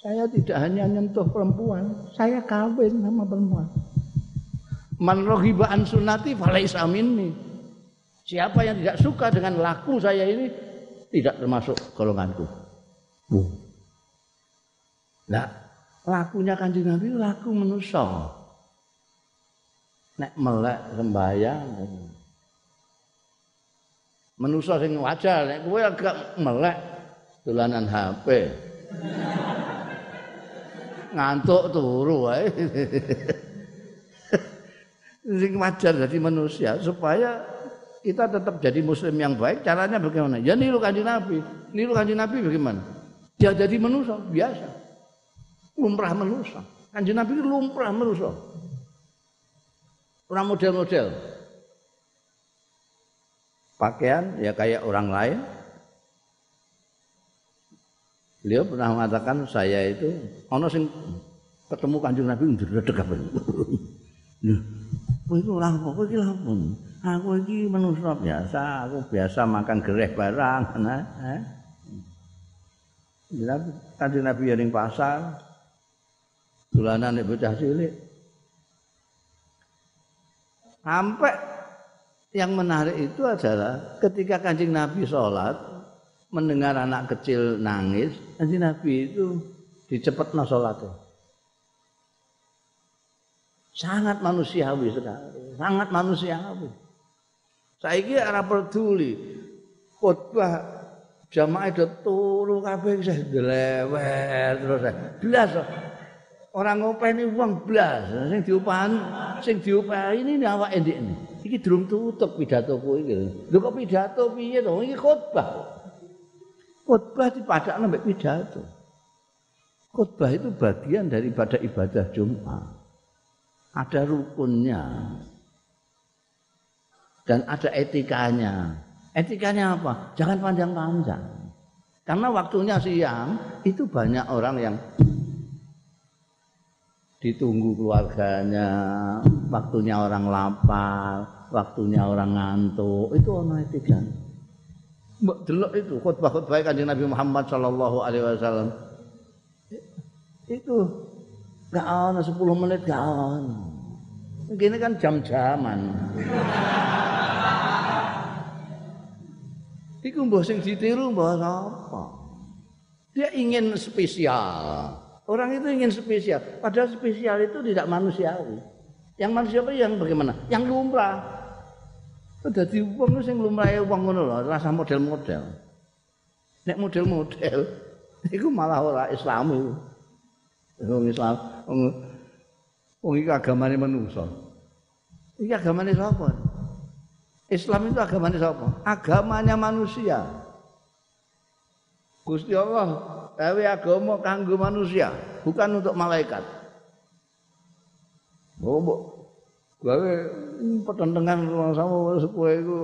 Saya tidak hanya nyentuh perempuan, saya kawin sama perempuan. Man rohiba an sunati falaisa minni. Siapa yang tidak suka dengan laku saya ini tidak termasuk golonganku. Uh. Nah, lakunya kanjeng Nabi laku manusia. Nek melek sembahyang. Manusia sing wajar, nek kowe agak melek dolanan HP. Ngantuk turu wae. sing wajar jadi manusia supaya kita tetap jadi muslim yang baik caranya bagaimana? Ya niru kanjeng nabi. Niru kanjeng nabi bagaimana? Ya jadi manusia biasa. Lumrah manusia. Kanjeng nabi itu lumrah manusia. Orang model-model. Pakaian ya kayak orang lain. Beliau pernah mengatakan saya itu ono sing ketemu kanjeng nabi ndredeg apa? Kowe iku lha apa iki lha Aku iki manusia biasa, aku biasa makan gereh barang, nah. Eh. Nabi, Nabi yang pasar, dolanan nek bocah cilik. Sampai yang menarik itu adalah ketika kancing Nabi sholat, mendengar anak kecil nangis, kancing Nabi itu dicepet no sholatnya. Sangat manusiawi sekali, sangat manusiawi. Saiki ora peduli. Khotbah jamaah itu turu kabeh wis delewer terus. Blas. Ora ngopeni wong blas. Sing diupahan sing diupahi ini awake ndekne. Iki durung tutup pidatoku iki. Lho kok pidato piye to? Iki khotbah. Khotbah dipadakno mbek pidato. Khotbah itu bagian daripada ibadah Jumat. Ada rukunnya dan ada etikanya. Etikanya apa? Jangan panjang-panjang. Karena waktunya siang itu banyak orang yang ditunggu keluarganya, waktunya orang lapar, waktunya orang ngantuk, itu ono etikan. Mbok delok itu khutbah-khutbah Kanjeng Nabi Muhammad sallallahu alaihi wasallam. Itu enggak ono 10 menit enggak ono. Gini kan jam-jaman. Iku mbah sing ditiru mbah apa? Dia ingin spesial. Orang itu ingin spesial. Padahal spesial itu tidak manusiawi. Yang manusiawi yang bagaimana? Yang lumrah. Dadi wong sing lumrahe wong ngono lho, rasa model-model. Nek model-model iku malah ora Islam iku. Wong Islam wong wong iki agamane manusa. Iki agamane sapa? Islam itu agamanya siapa? Agamanya manusia. Gusti Allah tapi agama kanggo manusia, bukan untuk malaikat. Bobo. Gawe pertentangan sama sepuluh itu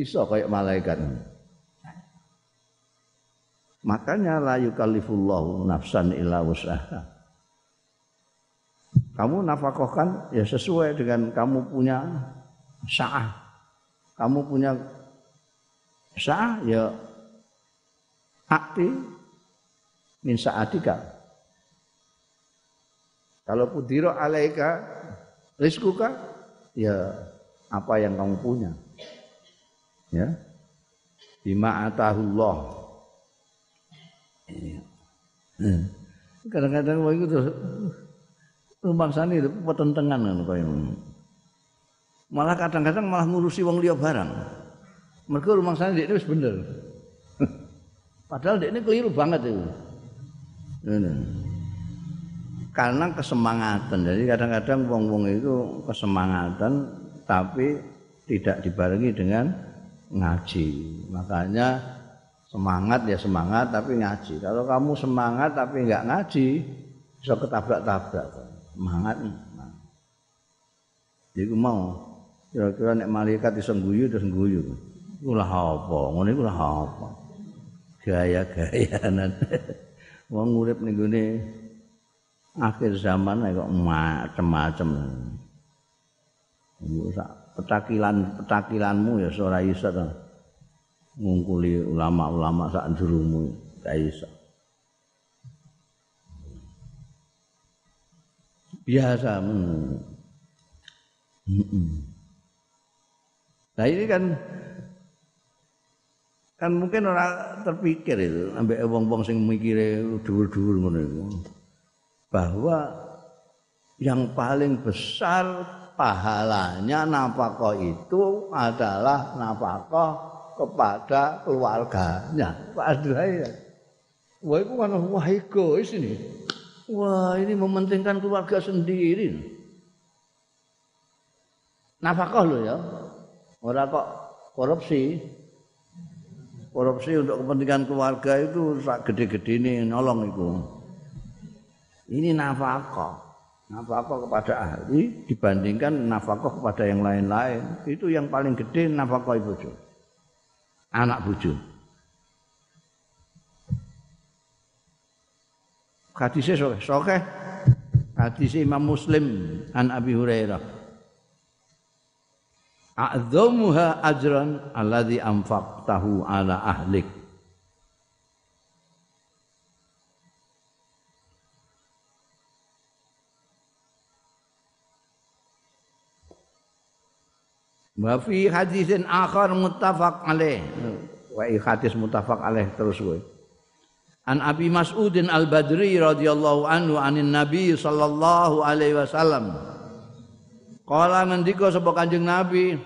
iso kayak malaikat. Makanya la yukallifullahu nafsan illa wus'aha. Kamu nafkahkan ya sesuai dengan kamu punya sa'ah. Kamu punya sah ya akti min sa'atika. Kalau pudiro alaika rizkuka ya apa yang kamu punya. Ya. Bima atahullah. Hmm. kadang-kadang wong itu terus rumangsane petentengan kan kaya malah kadang-kadang malah ngurusi wong liya barang. Mergo rumah sana dia ini wis bener. Padahal ini keliru banget itu. Ini. Karena kesemangatan. Jadi kadang-kadang wong-wong itu kesemangatan tapi tidak dibarengi dengan ngaji. Makanya semangat ya semangat tapi ngaji. Kalau kamu semangat tapi enggak ngaji, bisa ketabrak-tabrak. Semangat. Jadi mau Kira-kira nek malaikat iso guyu terus guyu. Iku lah apa? Ngono iku lah apa? Gaya-gayanan. Wong urip ning gone akhir zaman kok macem-macem. Iku sak petakilan petakilanmu ya ora iso to. Ngungkuli ulama-ulama sak jurumu gak iso. Biasa Nah ini kan kan mungkin orang terpikir itu ambek wong-wong sing mikire dhuwur-dhuwur ngono itu bahwa yang paling besar pahalanya nafkah itu adalah nafkah kepada keluarganya. Pak Adrai. Wah itu kan wah egois ini. Wah ini mementingkan keluarga sendiri. Nafkah loh ya. Ora kok korupsi. Korupsi untuk kepentingan keluarga itu sak gede-gede ini nolong itu. Ini nafkah. Nafkah kepada ahli dibandingkan nafkah kepada yang lain-lain. Itu yang paling gede nafkah ibu Anak buju. Hadisnya sokeh. Sokeh. Hadisnya Imam Muslim an Abi Hurairah. a'dhamuha ajran alladhi anfaqtahu ala ahlik Wa fi hadisin akhar muttafaq alaih. Wa hadis muttafaq alaih terus kowe. An Abi Mas'udin Al-Badri radhiyallahu anhu anin Nabi sallallahu alaihi wasallam. Kala ngendika sapa Kanjeng Nabi,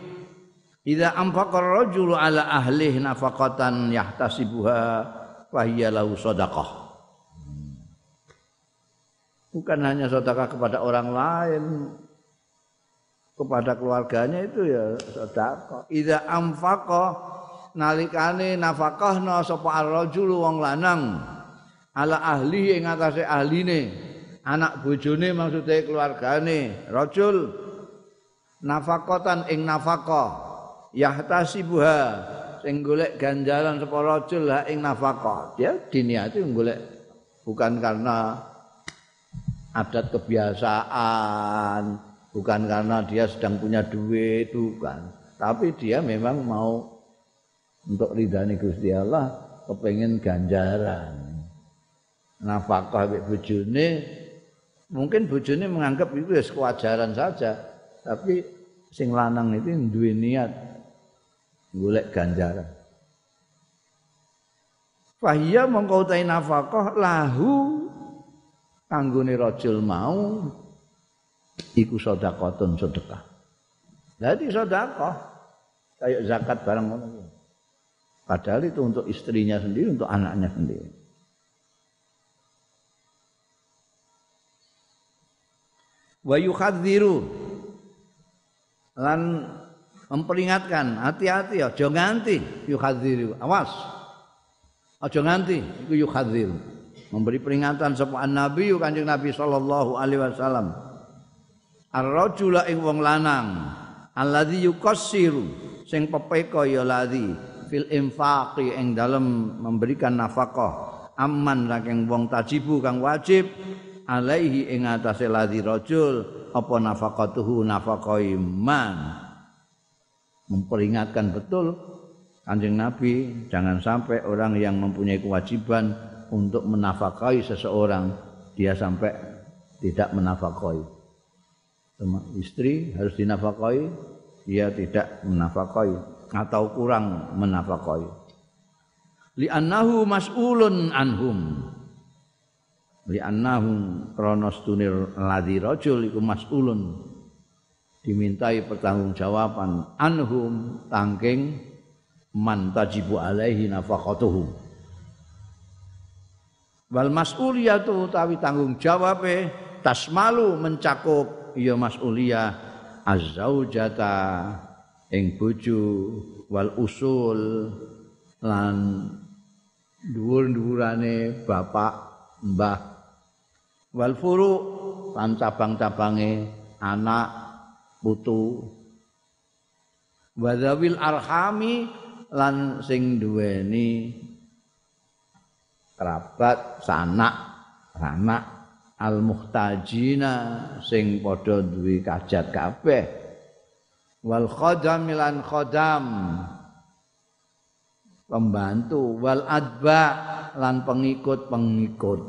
"Idza anfaqa rajulu ala ahlihi nafaqatan yahtasibuha fa hiya lahu shadaqah." Bukan hanya sedekah kepada orang lain, kepada keluarganya itu ya sedekah. Idza anfaqa nalikane nafaqahna sapa ar-rajulu wong lanang. Ala ahli ing atase ahline, anak bojone maksudnya keluargane, rajul nafakotan ing nafaqah yahtasibuha sing golek ganjaran sapa rajul la ing nafkah dia diniati golek bukan karena adat kebiasaan bukan karena dia sedang punya duit bukan. Tapi dia memang mau untuk ridhani Gusti Allah kepengen ganjaran. Nafkah mbek bojone mungkin bojone menganggap itu ya kewajaran saja. Tapi sing lanang itu duwe niat golek ganjaran. Fahiyya mongko utahe nafkah lahu kanggone rajul mau iku sedekahun sedekah. Jadi sedekah kayak zakat barang ngono Padahal itu untuk istrinya sendiri, untuk anaknya sendiri. Wa yukadziru lan memperingatkan hati-hati aja nganti yukadziru awas. Aja nganti iku yukadziru memberi peringatan sapa nabi kanjeng nabi sallallahu alaihi wasallam. Ar-rajula ing wong lanang alladzi yukassiru sing pepeka ya ladzi fil infaqi ing dalem memberikan nafkah. Aman saking wong tajibu kang wajib alaihi ing atase ladzi rajul apa nafaqatuhu nafaqah iman. Memperingatkan betul Kanjeng Nabi jangan sampai orang yang mempunyai kewajiban untuk menafkahi seseorang dia sampai tidak menafkahi. Istri harus dinafkahi, dia tidak menafkahi atau kurang menafkahi. Li'annahu mas'ulun anhum. Li'annahu kronos tunir ladhi rajul iku mas'ulun. Dimintai pertanggungjawaban anhum tangking man tajibu alaihi nafaqatuhu. Wal mas'uliyatu utawi tanggung jawabe tasmalu mencakup ya mas'uliyah az-zaujata ing bojo wal usul lan dhuwur-dhuwurane bapak mbah. Wal furu lan cabang-cabange anak putu. Wadawil arhami lan sing duweni kerabat sanak anak al muhtajina sing padha duwe kajat kabeh wal khadam lan khadam pembantu. Wal adba lan pengikut-pengikut.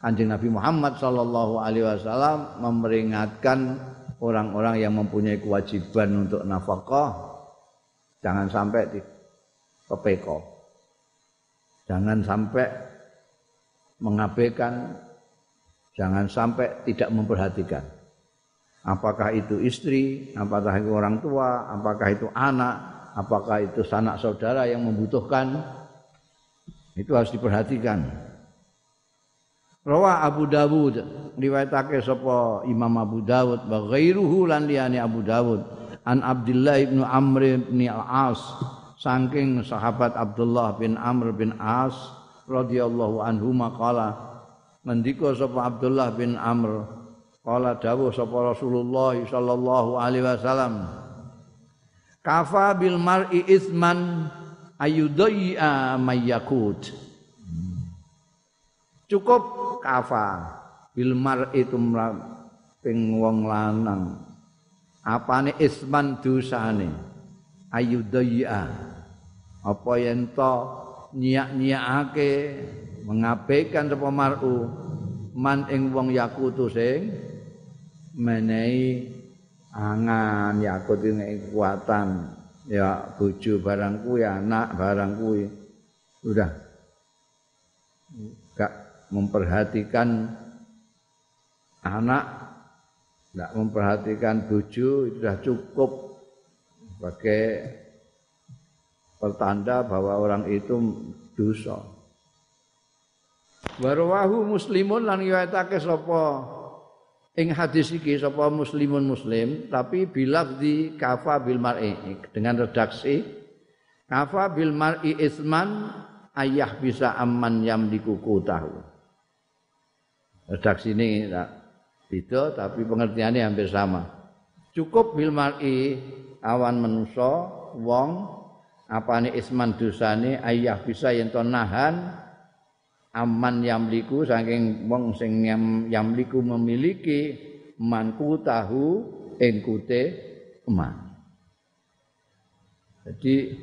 Kanjeng Nabi Muhammad sallallahu alaihi wasallam memperingatkan orang-orang yang mempunyai kewajiban untuk nafkah jangan sampai di kepeko. Jangan sampai mengabaikan jangan sampai tidak memperhatikan apakah itu istri, apakah itu orang tua, apakah itu anak, apakah itu sanak saudara yang membutuhkan, itu harus diperhatikan. Rawa Abu Dawud riwayatake sapa Imam Abu Dawud wa ghairuhu lan liyane Abu Dawud an Abdullah bin Amr bin Al-As saking sahabat Abdullah bin Amr bin As radhiyallahu anhu maqala ngendika sapa Abdullah bin Amr Kala dawuh sapa Rasulullah sallallahu alaihi wasallam Kafa bil mar'i isman ayudai'a mayyakut Cukup kafa bil mar'i tumra ping wong lanang. Apane isman dosane? Ayudai'a apa yen to nyiak-nyiakake mengabaikan sapa mar'u? Man ing wong yakutu sing menehi angan yakut ini kekuatan. Ya bojo barang kuwi anak barang kuwi. Udah gak memperhatikan anak tidak memperhatikan bojo itu sudah cukup. Sebagai pertanda bahwa orang itu dosa. Warwahu muslimun lan riwayatake sapa ing hadis iki sapa muslimun muslim tapi bilafzi kafa bil mar'i. Dengan redaksi kafa bil mar'i isman ayah bisa aman yang dikuku tahu. Redaksi ini tak tapi pengertiannya hampir sama. Cukup bil mar'i awan manusa wong apane isman dosane ayah bisa to nahan aman yamliku saking wong sing yamliku memiliki manku tahu ing kute eman. Jadi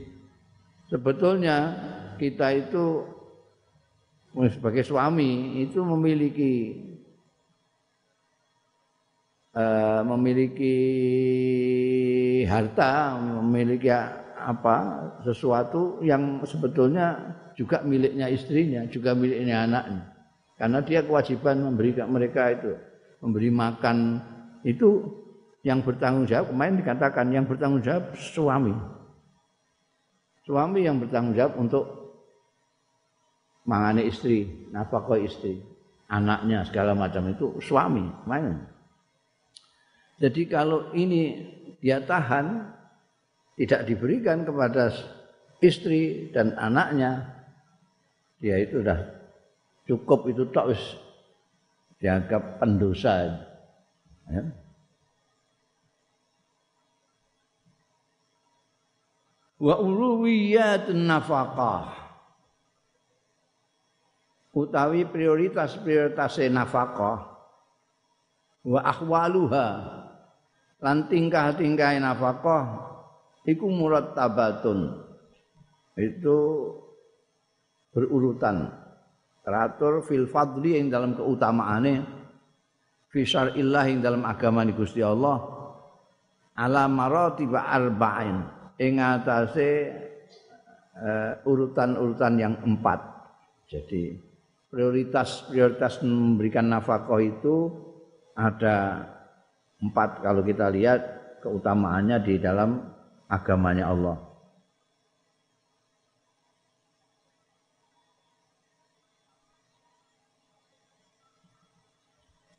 sebetulnya kita itu sebagai suami itu memiliki uh, memiliki harta, memiliki apa sesuatu yang sebetulnya juga miliknya istrinya, juga miliknya anaknya. Karena dia kewajiban memberi mereka itu, memberi makan itu yang bertanggung jawab. Kemarin dikatakan yang bertanggung jawab suami. Suami yang bertanggung jawab untuk mangane istri, nafkah istri, anaknya segala macam itu suami. Mana? Jadi kalau ini dia tahan tidak diberikan kepada istri dan anaknya, dia itu sudah cukup itu tak wis dianggap pendosa. Ya. Wa uluwiyatun nafaqah utawi prioritas-prioritas nafkah wa ahwaluha lan tingkah-tingkah nafkah iku murattabatun. Itu berurutan. Teratur fil fadli yang dalam keutamaane fi syar'illah yang dalam agama ni Gusti Allah ala maratib arba'in ing atase uh, urutan-urutan yang empat. Jadi prioritas-prioritas memberikan nafkah itu ada empat kalau kita lihat keutamaannya di dalam agamanya Allah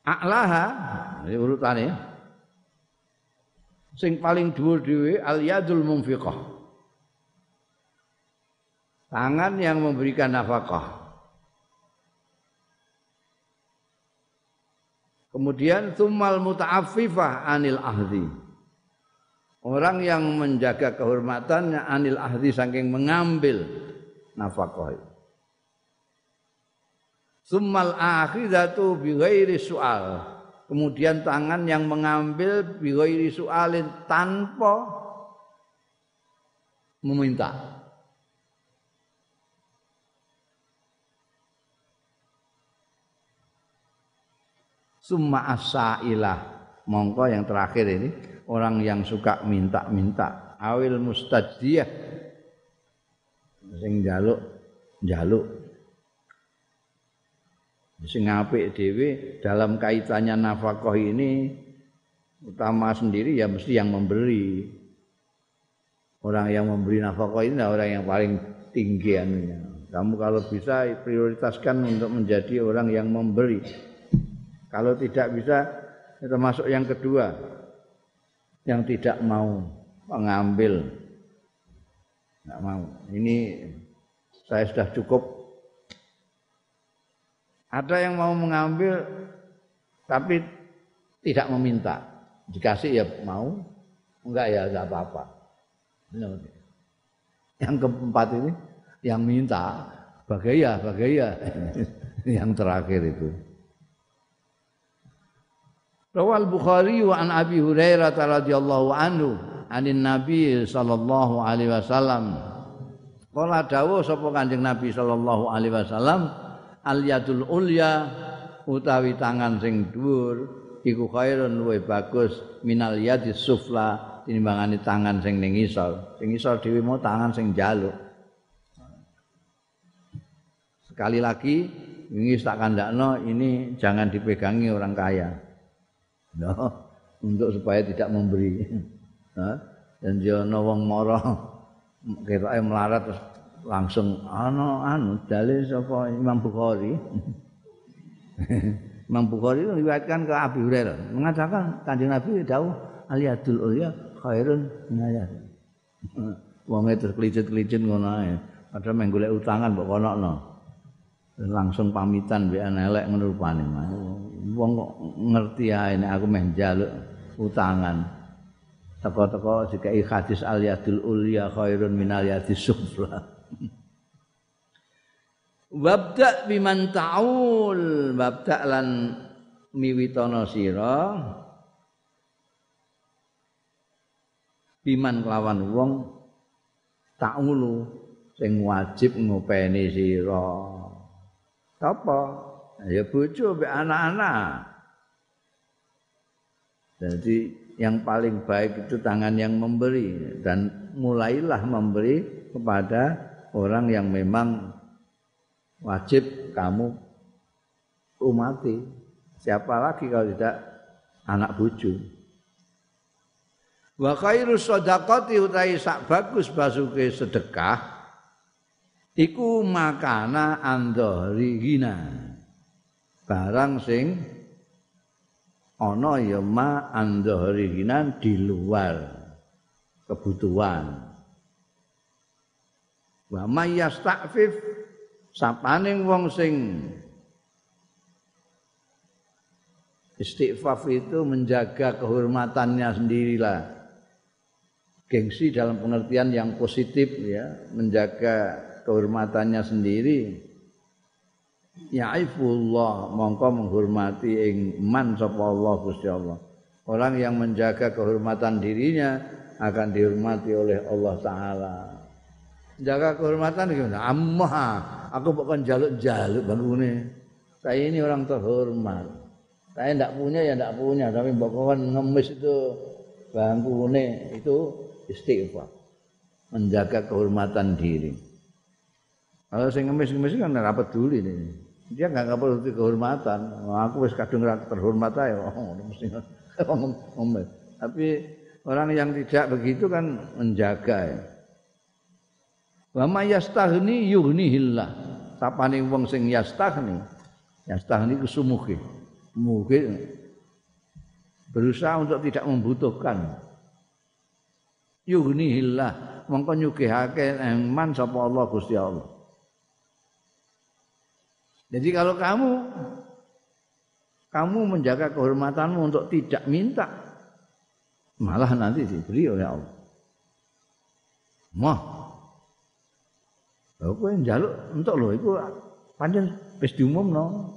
A'laha ini urutane sing paling dhuwur dhewe al yadul munfiqah. Tangan yang memberikan nafkah. Kemudian tumal muta'affifah anil ahdi. Orang yang menjaga kehormatannya anil ahdi saking mengambil nafkah. Summal akhidatu bi ghairi soal. Kemudian tangan yang mengambil bi soalin tanpa meminta. Summa asailah. Mongko yang terakhir ini orang yang suka minta-minta. Awil mustajiyah. Sing jaluk jaluk sing apik dhewe dalam kaitannya nafkah ini utama sendiri ya mesti yang memberi. Orang yang memberi nafkah ini orang yang paling tinggi anunya. Kamu kalau bisa prioritaskan untuk menjadi orang yang memberi. Kalau tidak bisa termasuk yang kedua yang tidak mau mengambil. Tidak mau. Ini saya sudah cukup ada yang mau mengambil tapi tidak meminta. Dikasih ya mau, enggak ya enggak apa-apa. Yang keempat ini yang minta bagaya, bagaya. yang terakhir itu. Rawal Bukhari wa an Abi Hurairah radhiyallahu anhu anin Nabi sallallahu alaihi wasallam. Kala dawuh sapa Kanjeng Nabi sallallahu alaihi wasallam al yadul ulya utawi tangan sing dhuwur iku khairun luwih bagus minal yadis sufla tinimbangane tangan sing ning isor sing isor dhewe mau tangan sing jaluk sekali lagi ini tak kandakno ini jangan dipegangi orang kaya. No, untuk supaya tidak memberi. Dan jono wong moro ketoke melarat terus langsung ana anu dalil sapa Imam Bukhari. Imam Bukhari meriwayatkan ke Abi Hurairah mengatakan Kanjeng Nabi dawuh aliyadul ulya khairun minayat. Wong itu kelicit-kelicit ngono ae. Padahal meng golek utangan mbok konokno. Langsung pamitan mbek elek ngono rupane. Wong kok ngerti ae nek aku meh njaluk utangan. teko-teko dikai hadis al yadul ulya khairun minal yadis sufla Wabda biman ta'ul wabda lan miwitono sira. Biman kelawan wong ta'ulu sing wajib ngopeni sira. Apa ya bojo mbek anak-anak. Jadi yang paling baik itu tangan yang memberi dan mulailah memberi kepada orang yang memang wajib kamu umati. Siapa lagi kalau tidak anak bucu. Wa khairu sadaqati utai sak bagus basuke sedekah iku makana andhari gina. Barang sing ana ya ma andhari gina di luar kebutuhan. Wa mayyastafif sapaning wong sing istighfaf itu menjaga kehormatannya sendirilah. Gengsi dalam pengertian yang positif ya menjaga kehormatannya sendiri. Ya'ifullah mongko menghormati ing man sapa Allah Gusti Allah. Orang yang menjaga kehormatan dirinya akan dihormati oleh Allah taala jaga kehormatan gimana amma aku bukan jaluk-jaluk bangune. Saya ini orang terhormat. Saya tidak punya ya tidak punya, tapi bukan ngemis itu bangkune itu istighfar. Menjaga kehormatan diri. Kalau saya ngemis-ngemis kan nggak peduli nih. Dia nggak perlu kehormatan. Aku wis kadung terhormat aja. Oh, mesti ngemis. Tapi orang yang tidak begitu kan menjaga ya. Wa may yastaghni yughnihillah. Sapane wong sing yastaghni, yastaghni ku sumuge. Muge berusaha untuk tidak membutuhkan. Yughnihillah, mongko nyugihake man sapa Allah Gusti Allah. Jadi kalau kamu kamu menjaga kehormatanmu untuk tidak minta malah nanti diberi oleh Allah. Mah Lha kowe njaluk entuk lho iku pancen wis diumumno.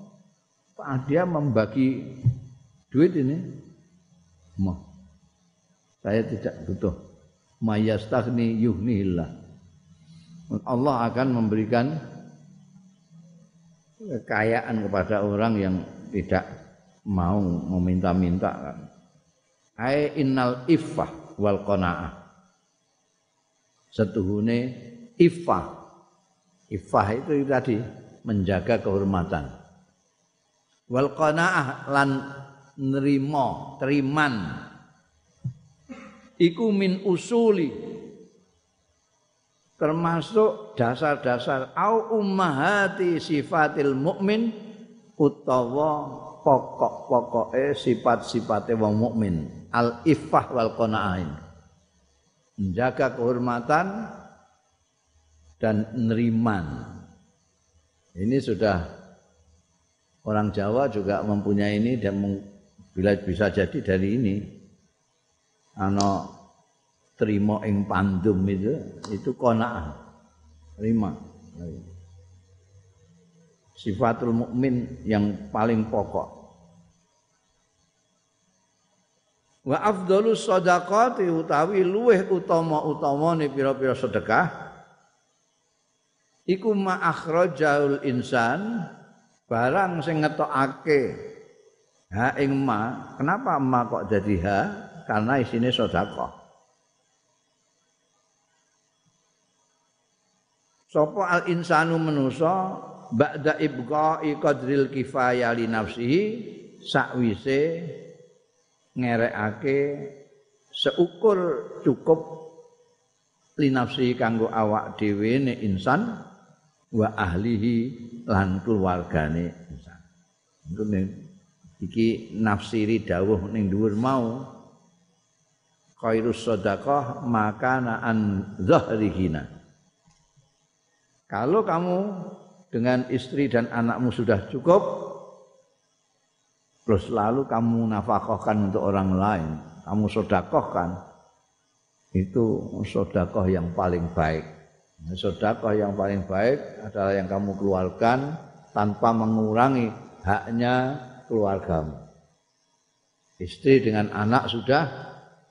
Dia membagi duit ini. Mah. Saya tidak butuh. Mayastaghni yuhnihillah. Allah akan memberikan kekayaan kepada orang yang tidak mau meminta-minta kan. Ai innal iffah wal qanaah. Setuhune iffah Ifah itu tadi menjaga kehormatan. Wal qanaah lan nerimo, teriman. Iku min usuli termasuk dasar-dasar au ummahati sifatil mukmin utawa pokok-pokoke sifat-sifate wong mukmin al iffah wal qanaah menjaga kehormatan dan neriman. Ini sudah orang Jawa juga mempunyai ini dan bila bisa jadi dari ini. Ano terima ing pandum itu itu kona terima sifatul mukmin yang paling pokok. Wa afdhalus shadaqati utawi luweh utama-utamane pira-pira sedekah iku ma akhrajaul insan barang sing ngetokake ha ing ma. Kenapa ma kok jadi ha? Karena isine sedekah. Sapa al insanu manusa ba'da ibqa'i qadril kifaya li nafsihi sakwise ngerekake seukur cukup linafsi kanggo awak dhewe ne insan wa ahlihi lan keluargane iku iki nafsiri dawuh ning dhuwur mau khairus sedekah makana an zahrihina kalau kamu dengan istri dan anakmu sudah cukup terus lalu kamu nafkahkan untuk orang lain kamu sedekahkan itu sodakoh yang paling baik. Sodakoh yang paling baik adalah yang kamu keluarkan tanpa mengurangi haknya keluargamu. Istri dengan anak sudah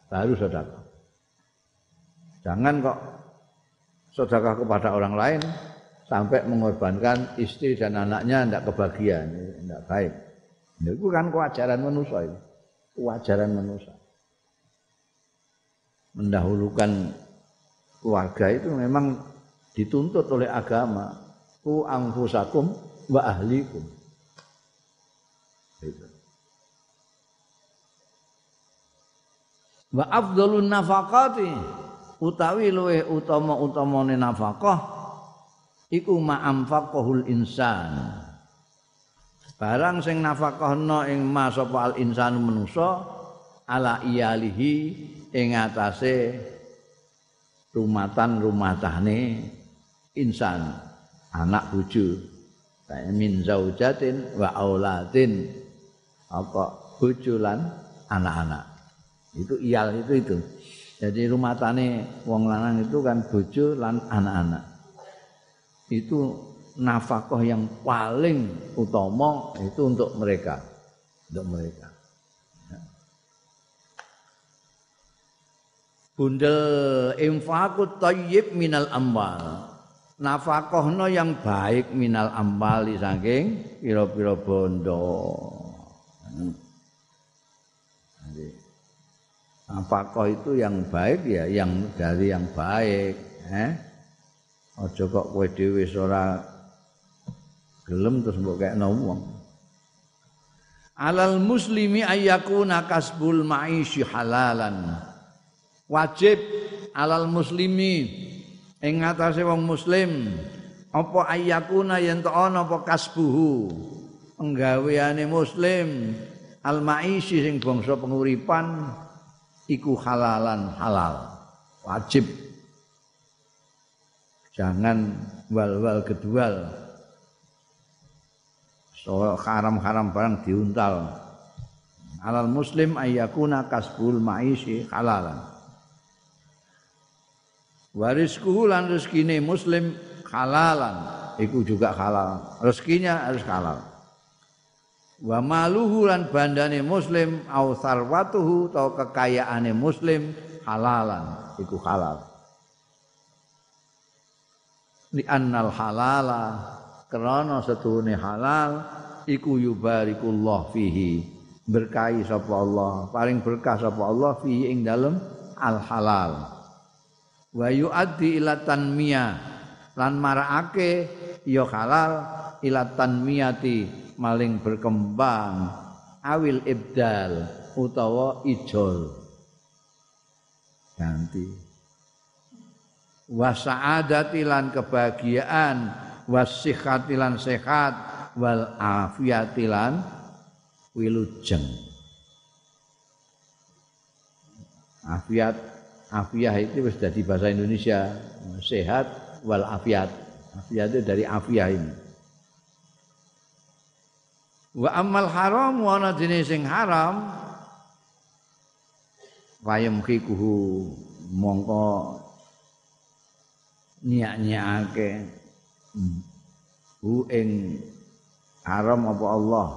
baru sodakoh. Jangan kok sodakoh kepada orang lain sampai mengorbankan istri dan anaknya tidak kebahagiaan, tidak baik. Itu kan kewajaran manusia itu. Kewajaran manusia mendahulukan keluarga itu memang dituntut oleh agama ku angfusakum wa ahlikum. Itu. wa afdalun nafaqati utawi luwe utama-utamane nafkah iku ma'amfaqahul insan. Barang sing nafkahna ing ma sapa al insanu manusa ala iyalihi ing atase rumatan rumatane insan anak bojo. Min zaujatin wa auladin apa bojo lan anak-anak. Itu iyal itu itu. Jadi rumatane wong lanang itu kan bojo lan anak-anak. Itu nafkah yang paling utama itu untuk mereka. Untuk mereka. Bundel infakut tayyib minal amwal nafkahno yang baik minal amwali saking pira-pira bondo. Nafkah itu yang baik ya yang dari yang baik eh? Aja kok kowe dhewe ora gelem terus mbok kekno wong. Alal muslimi ayyakuna kasbul ma'ishi halalan. Wajib alal muslimi ing ngatasé wong muslim apa ayyakuna yen to ana apa kasbuhu? Penggaweane muslim al maisi sing bangsa penguripan iku halalan halal wajib. Jangan wal-wal gedual so haram-haram barang diuntal. Alal muslim ayyakuna kasbul maisi halalan wariskuhu lan rezekine muslim halalan. Iku juga halal. Rezekinya harus halal. Wa maluhu lan bandane muslim au sarwatuhu atau kekayaane muslim halalan. Iku halal. Li annal halala krana setuhune halal iku yubarikullah fihi. Berkahi sapa Allah. Paling berkah sapa Allah fihi ing dalem al halal wa yuaddi ila tanmiyah. Lan marakake ya halal ila tanmiyati maling berkembang. Awil ibdal utawa ijol. Ganti. Wa sa'adati lan kebahagiaan wasihati lan sehat wal afiyati lan wilujeng. Afiat afiah itu sudah di bahasa Indonesia. Sehat wal afiat. Afiat itu dari afiah ini. Wa amal haram wa ana sing haram wayem kikuhu mongko nyak-nyakake hu ing haram apa Allah?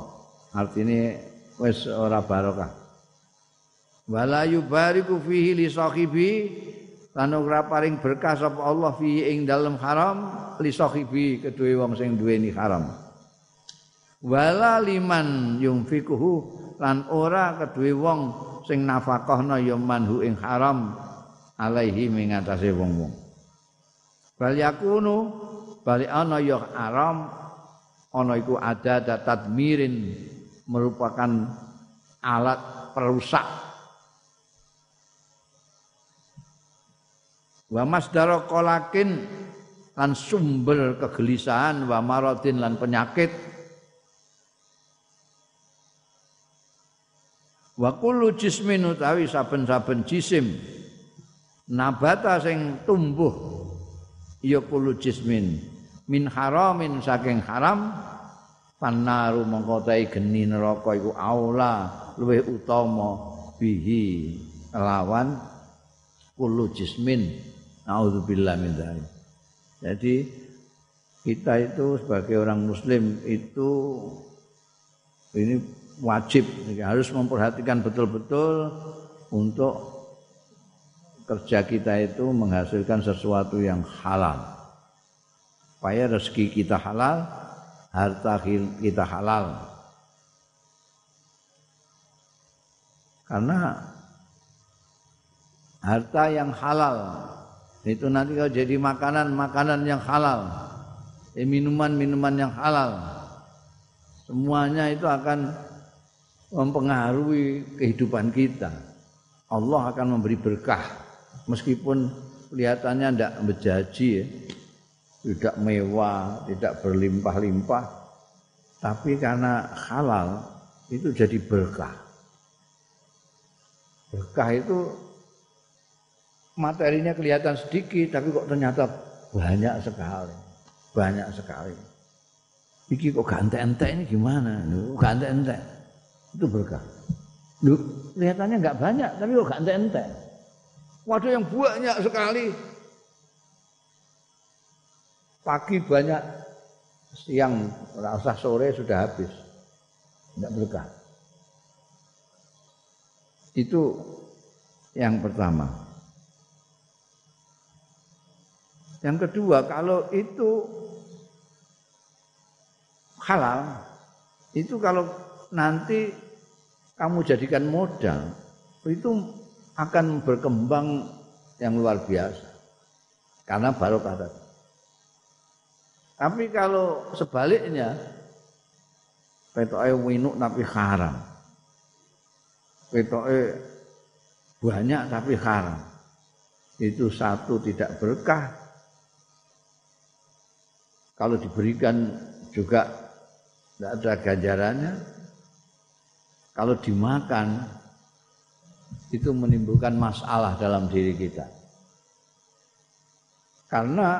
Artinya wis ora barokah wala yubariku fihi li sahibi. Lan ora paring berkah sapa Allah fihi ing dalem haram li sahibi kedue wong sing duweni haram. Wala liman yumfikuhu lan ora kedue wong sing nafakahna ya manhu ing haram alaihi ing atase wong-wong. Bal yakunu bali ana ya haram ana iku ada tadmirin merupakan alat perusak wa masdaro kolakin lan sumber kegelisahan wa maradin lan penyakit. Wa kullu jismin utawi saben-saben jisim. Nabata sing tumbuh ya kullu jismin. Min haramin saking haram pannaru mongko geni neraka iku aula luwih utama bihi lawan kullu jismin naudzubillah min dzalik. Jadi kita itu sebagai orang muslim itu ini wajib harus memperhatikan betul-betul untuk kerja kita itu menghasilkan sesuatu yang halal. Supaya rezeki kita halal, harta kita halal. Karena harta yang halal itu nanti kalau jadi makanan-makanan yang halal, eh, minuman-minuman yang halal, semuanya itu akan mempengaruhi kehidupan kita. Allah akan memberi berkah. Meskipun kelihatannya tidak berjaji ya, tidak mewah, tidak berlimpah-limpah, tapi karena halal itu jadi berkah. Berkah itu materinya kelihatan sedikit, tapi kok ternyata banyak sekali, banyak sekali. Iki kok gak ente ini gimana? Gak ente Itu berkah. Loh, kelihatannya nggak banyak, tapi kok gak ente Waduh yang banyak sekali. Pagi banyak, siang rasa sore sudah habis. Tidak berkah. Itu yang pertama. Yang kedua, kalau itu halal, itu kalau nanti kamu jadikan modal, itu akan berkembang yang luar biasa. Karena barokah tadi. Tapi kalau sebaliknya petoke winuk tapi haram. Petoke banyak tapi haram. Itu satu tidak berkah. Kalau diberikan juga tidak ada ganjarannya. Kalau dimakan itu menimbulkan masalah dalam diri kita. Karena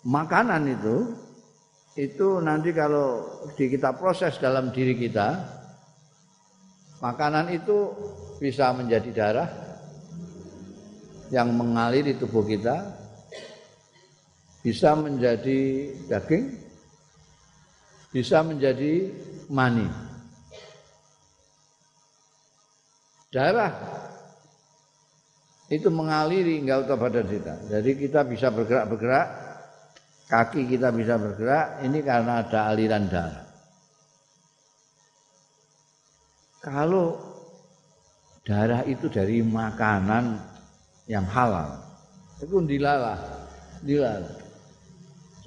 makanan itu itu nanti kalau di kita proses dalam diri kita makanan itu bisa menjadi darah yang mengalir di tubuh kita bisa menjadi daging bisa menjadi mani darah itu mengaliri enggak usah badan kita. Jadi kita bisa bergerak-bergerak, kaki kita bisa bergerak, ini karena ada aliran darah. Kalau darah itu dari makanan yang halal, itu dilalah, dilalah.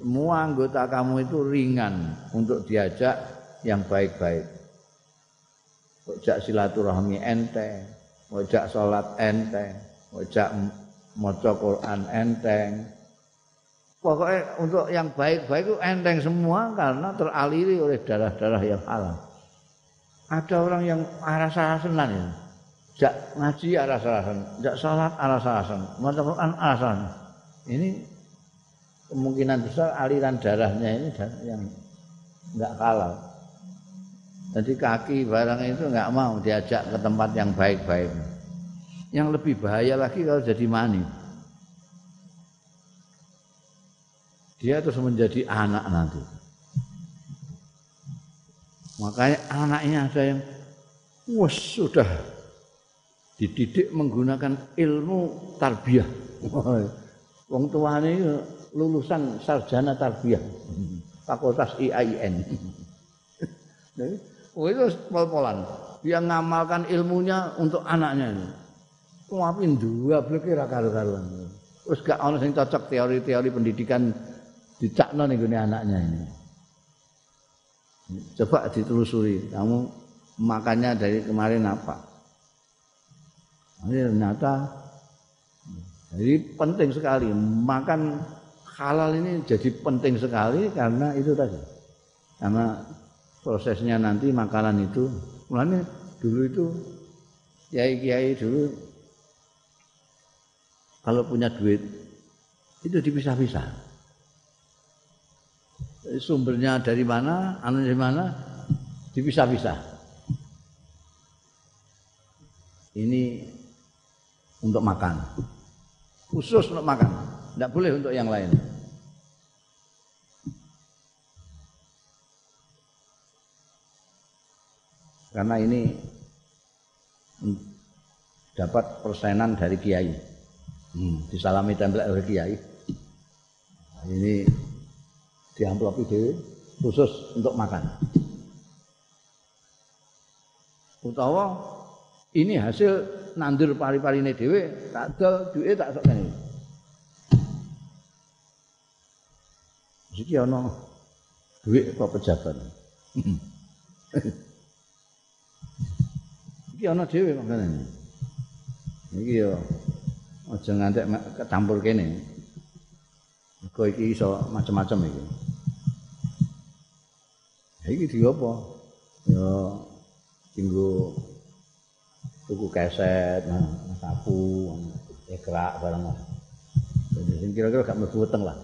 Semua anggota kamu itu ringan untuk diajak yang baik-baik ojak silaturahmi enteng, ojak salat enteng, ojak maca Quran enteng. Pokoknya untuk yang baik-baik itu enteng semua karena teraliri oleh darah-darah yang halal. Ada orang yang arah sarasenan ya. Jak ngaji arah sarasen, jak salat arah sarasen, maca Quran arah sarasen. Ini kemungkinan besar aliran darahnya ini yang enggak halal. Jadi kaki barang itu nggak mau diajak ke tempat yang baik-baik. Yang lebih bahaya lagi kalau jadi mani. Dia terus menjadi anak nanti. Makanya anaknya ada yang wah sudah dididik menggunakan ilmu tarbiyah. Wong tuane lulusan sarjana tarbiyah. Fakultas IAIN. Oh itu pol-polan. Dia ngamalkan ilmunya untuk anaknya ini. Dua kira karu-karuan. Terus gak ono sing cocok teori-teori pendidikan dicakno nih gini anaknya ini. Coba ditelusuri, kamu makannya dari kemarin apa? Ini ternyata jadi penting sekali makan halal ini jadi penting sekali karena itu tadi. Karena prosesnya nanti makanan itu mulanya dulu itu kiai-kiai dulu kalau punya duit itu dipisah-pisah sumbernya dari mana anu dari mana dipisah-pisah ini untuk makan. Khusus untuk makan. Tidak boleh untuk yang lain. Karena ini dapat persenan dari kiai. Hmm, disalami template oleh kiai. Nah, ini di amplop itu khusus untuk makan. Utawa ini hasil nandur pari-parine dhewe tak dol duwe tak sok kene. Iki ana duit apa pejabat. Iki ana dhewe makane. Iki yo aja ngantek ketampur kene. Mergo iki iso macam-macam iki. Iki di apa? Ya tinggu tuku keset, nah, sapu, ekrak barang. Jadi sing kira-kira gak mlebu weteng lah.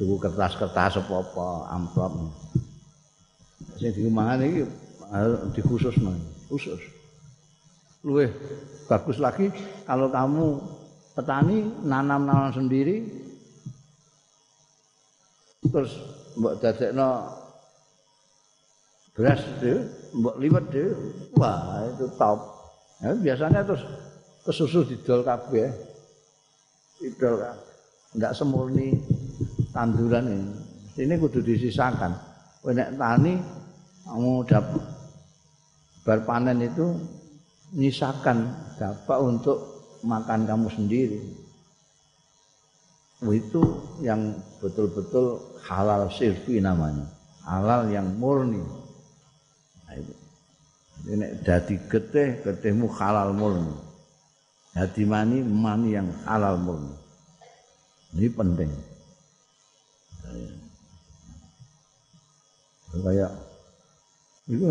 Tuku kertas-kertas apa-apa, amplop. Sing diumangan iki dikhususno, khusus. Luwih bagus lagi kalau kamu petani nanam-nanam sendiri. Terus mbok dadekno beras itu mbok liwet itu wah itu top. Ya, biasanya terus kesusu didol kabeh. Didol enggak semurni tanduran ini. Ini kudu disisakan. Nek tani kamu dapat berpanen itu nyisakan dapat untuk makan kamu sendiri. Itu yang betul-betul halal sirfi namanya. Halal yang murni. Nah, itu. Ini dadi getih getihmu halal murni. Dadi mani mani yang halal murni. Ini penting kayak itu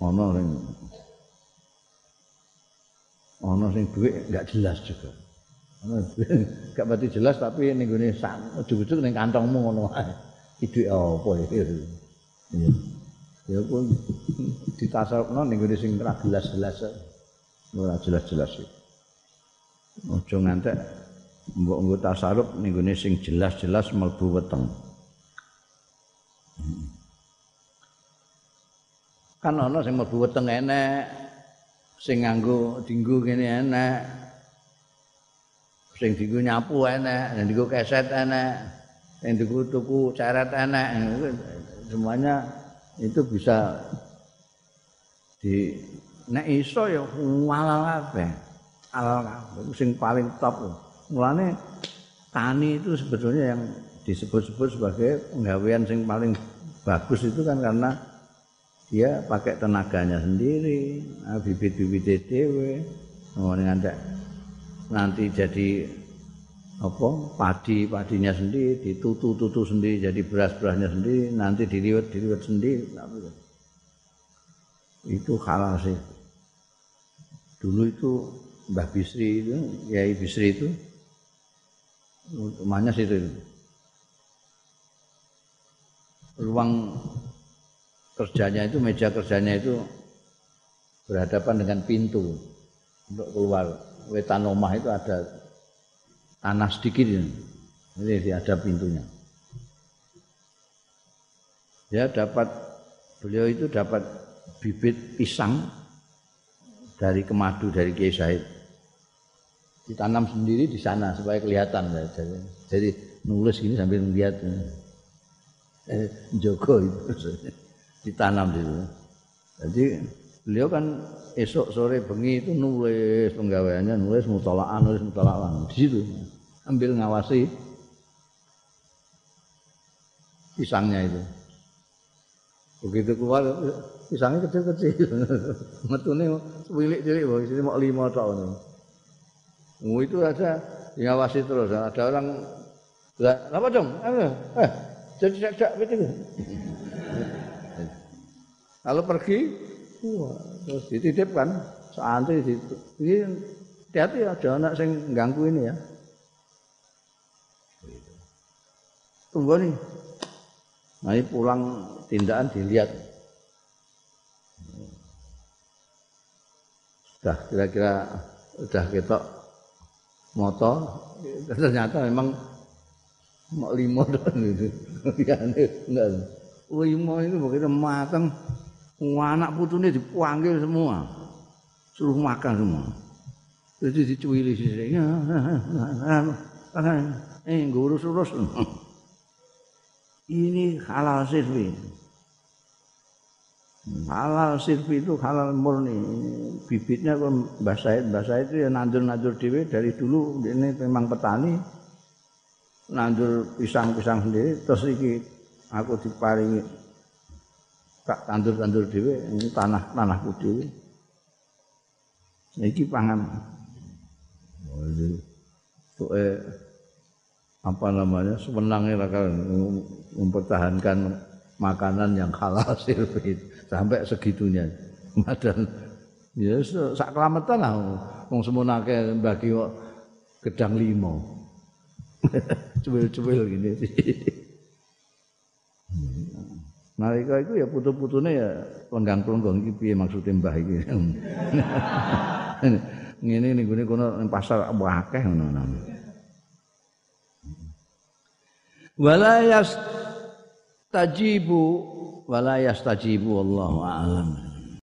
ono sing ono sing duit enggak jelas juga gak berarti jelas tapi ning gone ujug-ujug ning kantongmu ngono wae. Iki apa ya? Iya. Ya pun ditasawufno ning gone sing ora jelas-jelas. Ora jelas-jelas. Ojo ngantek mbok nggo tasaruf ning sing jelas-jelas mlebu weteng. Kan ana sing mlebu weteng enek, sing nganggo dinggo kene enek. sing dienggo nyapu enek, sing dienggo keset enek, sing dienggo tuku ceret enek, semuanya itu bisa di nek iso ya halal kabeh. Halal kabeh sing paling top. Mulane tani itu sebetulnya yang disebut-sebut sebagai penggawean sing paling bagus itu kan karena dia pakai tenaganya sendiri, bibit-bibit dhewe, ngantek nanti jadi apa padi padinya sendiri ditutu tutu sendiri jadi beras berasnya sendiri nanti diliwet diliwet sendiri. Itu halal sih. Dulu itu Mbah Bisri itu Yai Bisri itu rumahnya situ itu. ruang kerjanya itu meja kerjanya itu berhadapan dengan pintu untuk keluar wetan omah itu ada tanah sedikit ini. Jadi ada pintunya. Ya dapat beliau itu dapat bibit pisang dari kemadu dari Kiai Said. Ditanam sendiri di sana supaya kelihatan ya. Jadi, jadi nulis gini sambil melihat eh, Joko itu ditanam di situ. Jadi beliau kan esok sore bengi itu nulis penggaweannya nulis mutolaan nulis mutolaan di situ ambil ngawasi pisangnya itu. Begitu keluar pisangnya kecil-kecil. Metune cilik-cilik sini mau lima tahun oh, itu aja ngawasi terus ada orang apa dong eh jadi cak gitu kalau pergi Wah, terus dititipkan santri itu. Ini hati-hati ada anak yang ganggu ini ya. Tunggu nih. Nah, pulang tindakan dilihat. Dah kira-kira udah ketok moto ternyata memang mau limo itu. Ya enggak. Limo itu begitu matang anak putune dipanggil semua. Suruh makan semua. Jadi dicuili sih eh ngurus-urus. Ini halal sirfi halal sirfi itu halal murni. Bibitnya kan Mbah Said Mbah Said itu ya nandur-nandur dewe dari dulu. Ini memang petani nandur pisang-pisang sendiri. Terus iki aku diparingi tak tandur-tandur dewe ini tanah tanahku dewe iki pangan. Oh, eh, apa namanya semenangnya kan mempertahankan makanan yang halal sirfit sampai segitunya. Madan ya sak kelametan lah wong semunake bagi kok gedang limo. Cuwil-cuwil gini. Nalika itu ya putu-putune ya lenggang-lenggong iki piye maksude mbah iki. Ngene ning gone kono pasar akeh ngono. Wala yastajibu wala yastajibu wallahu a'lam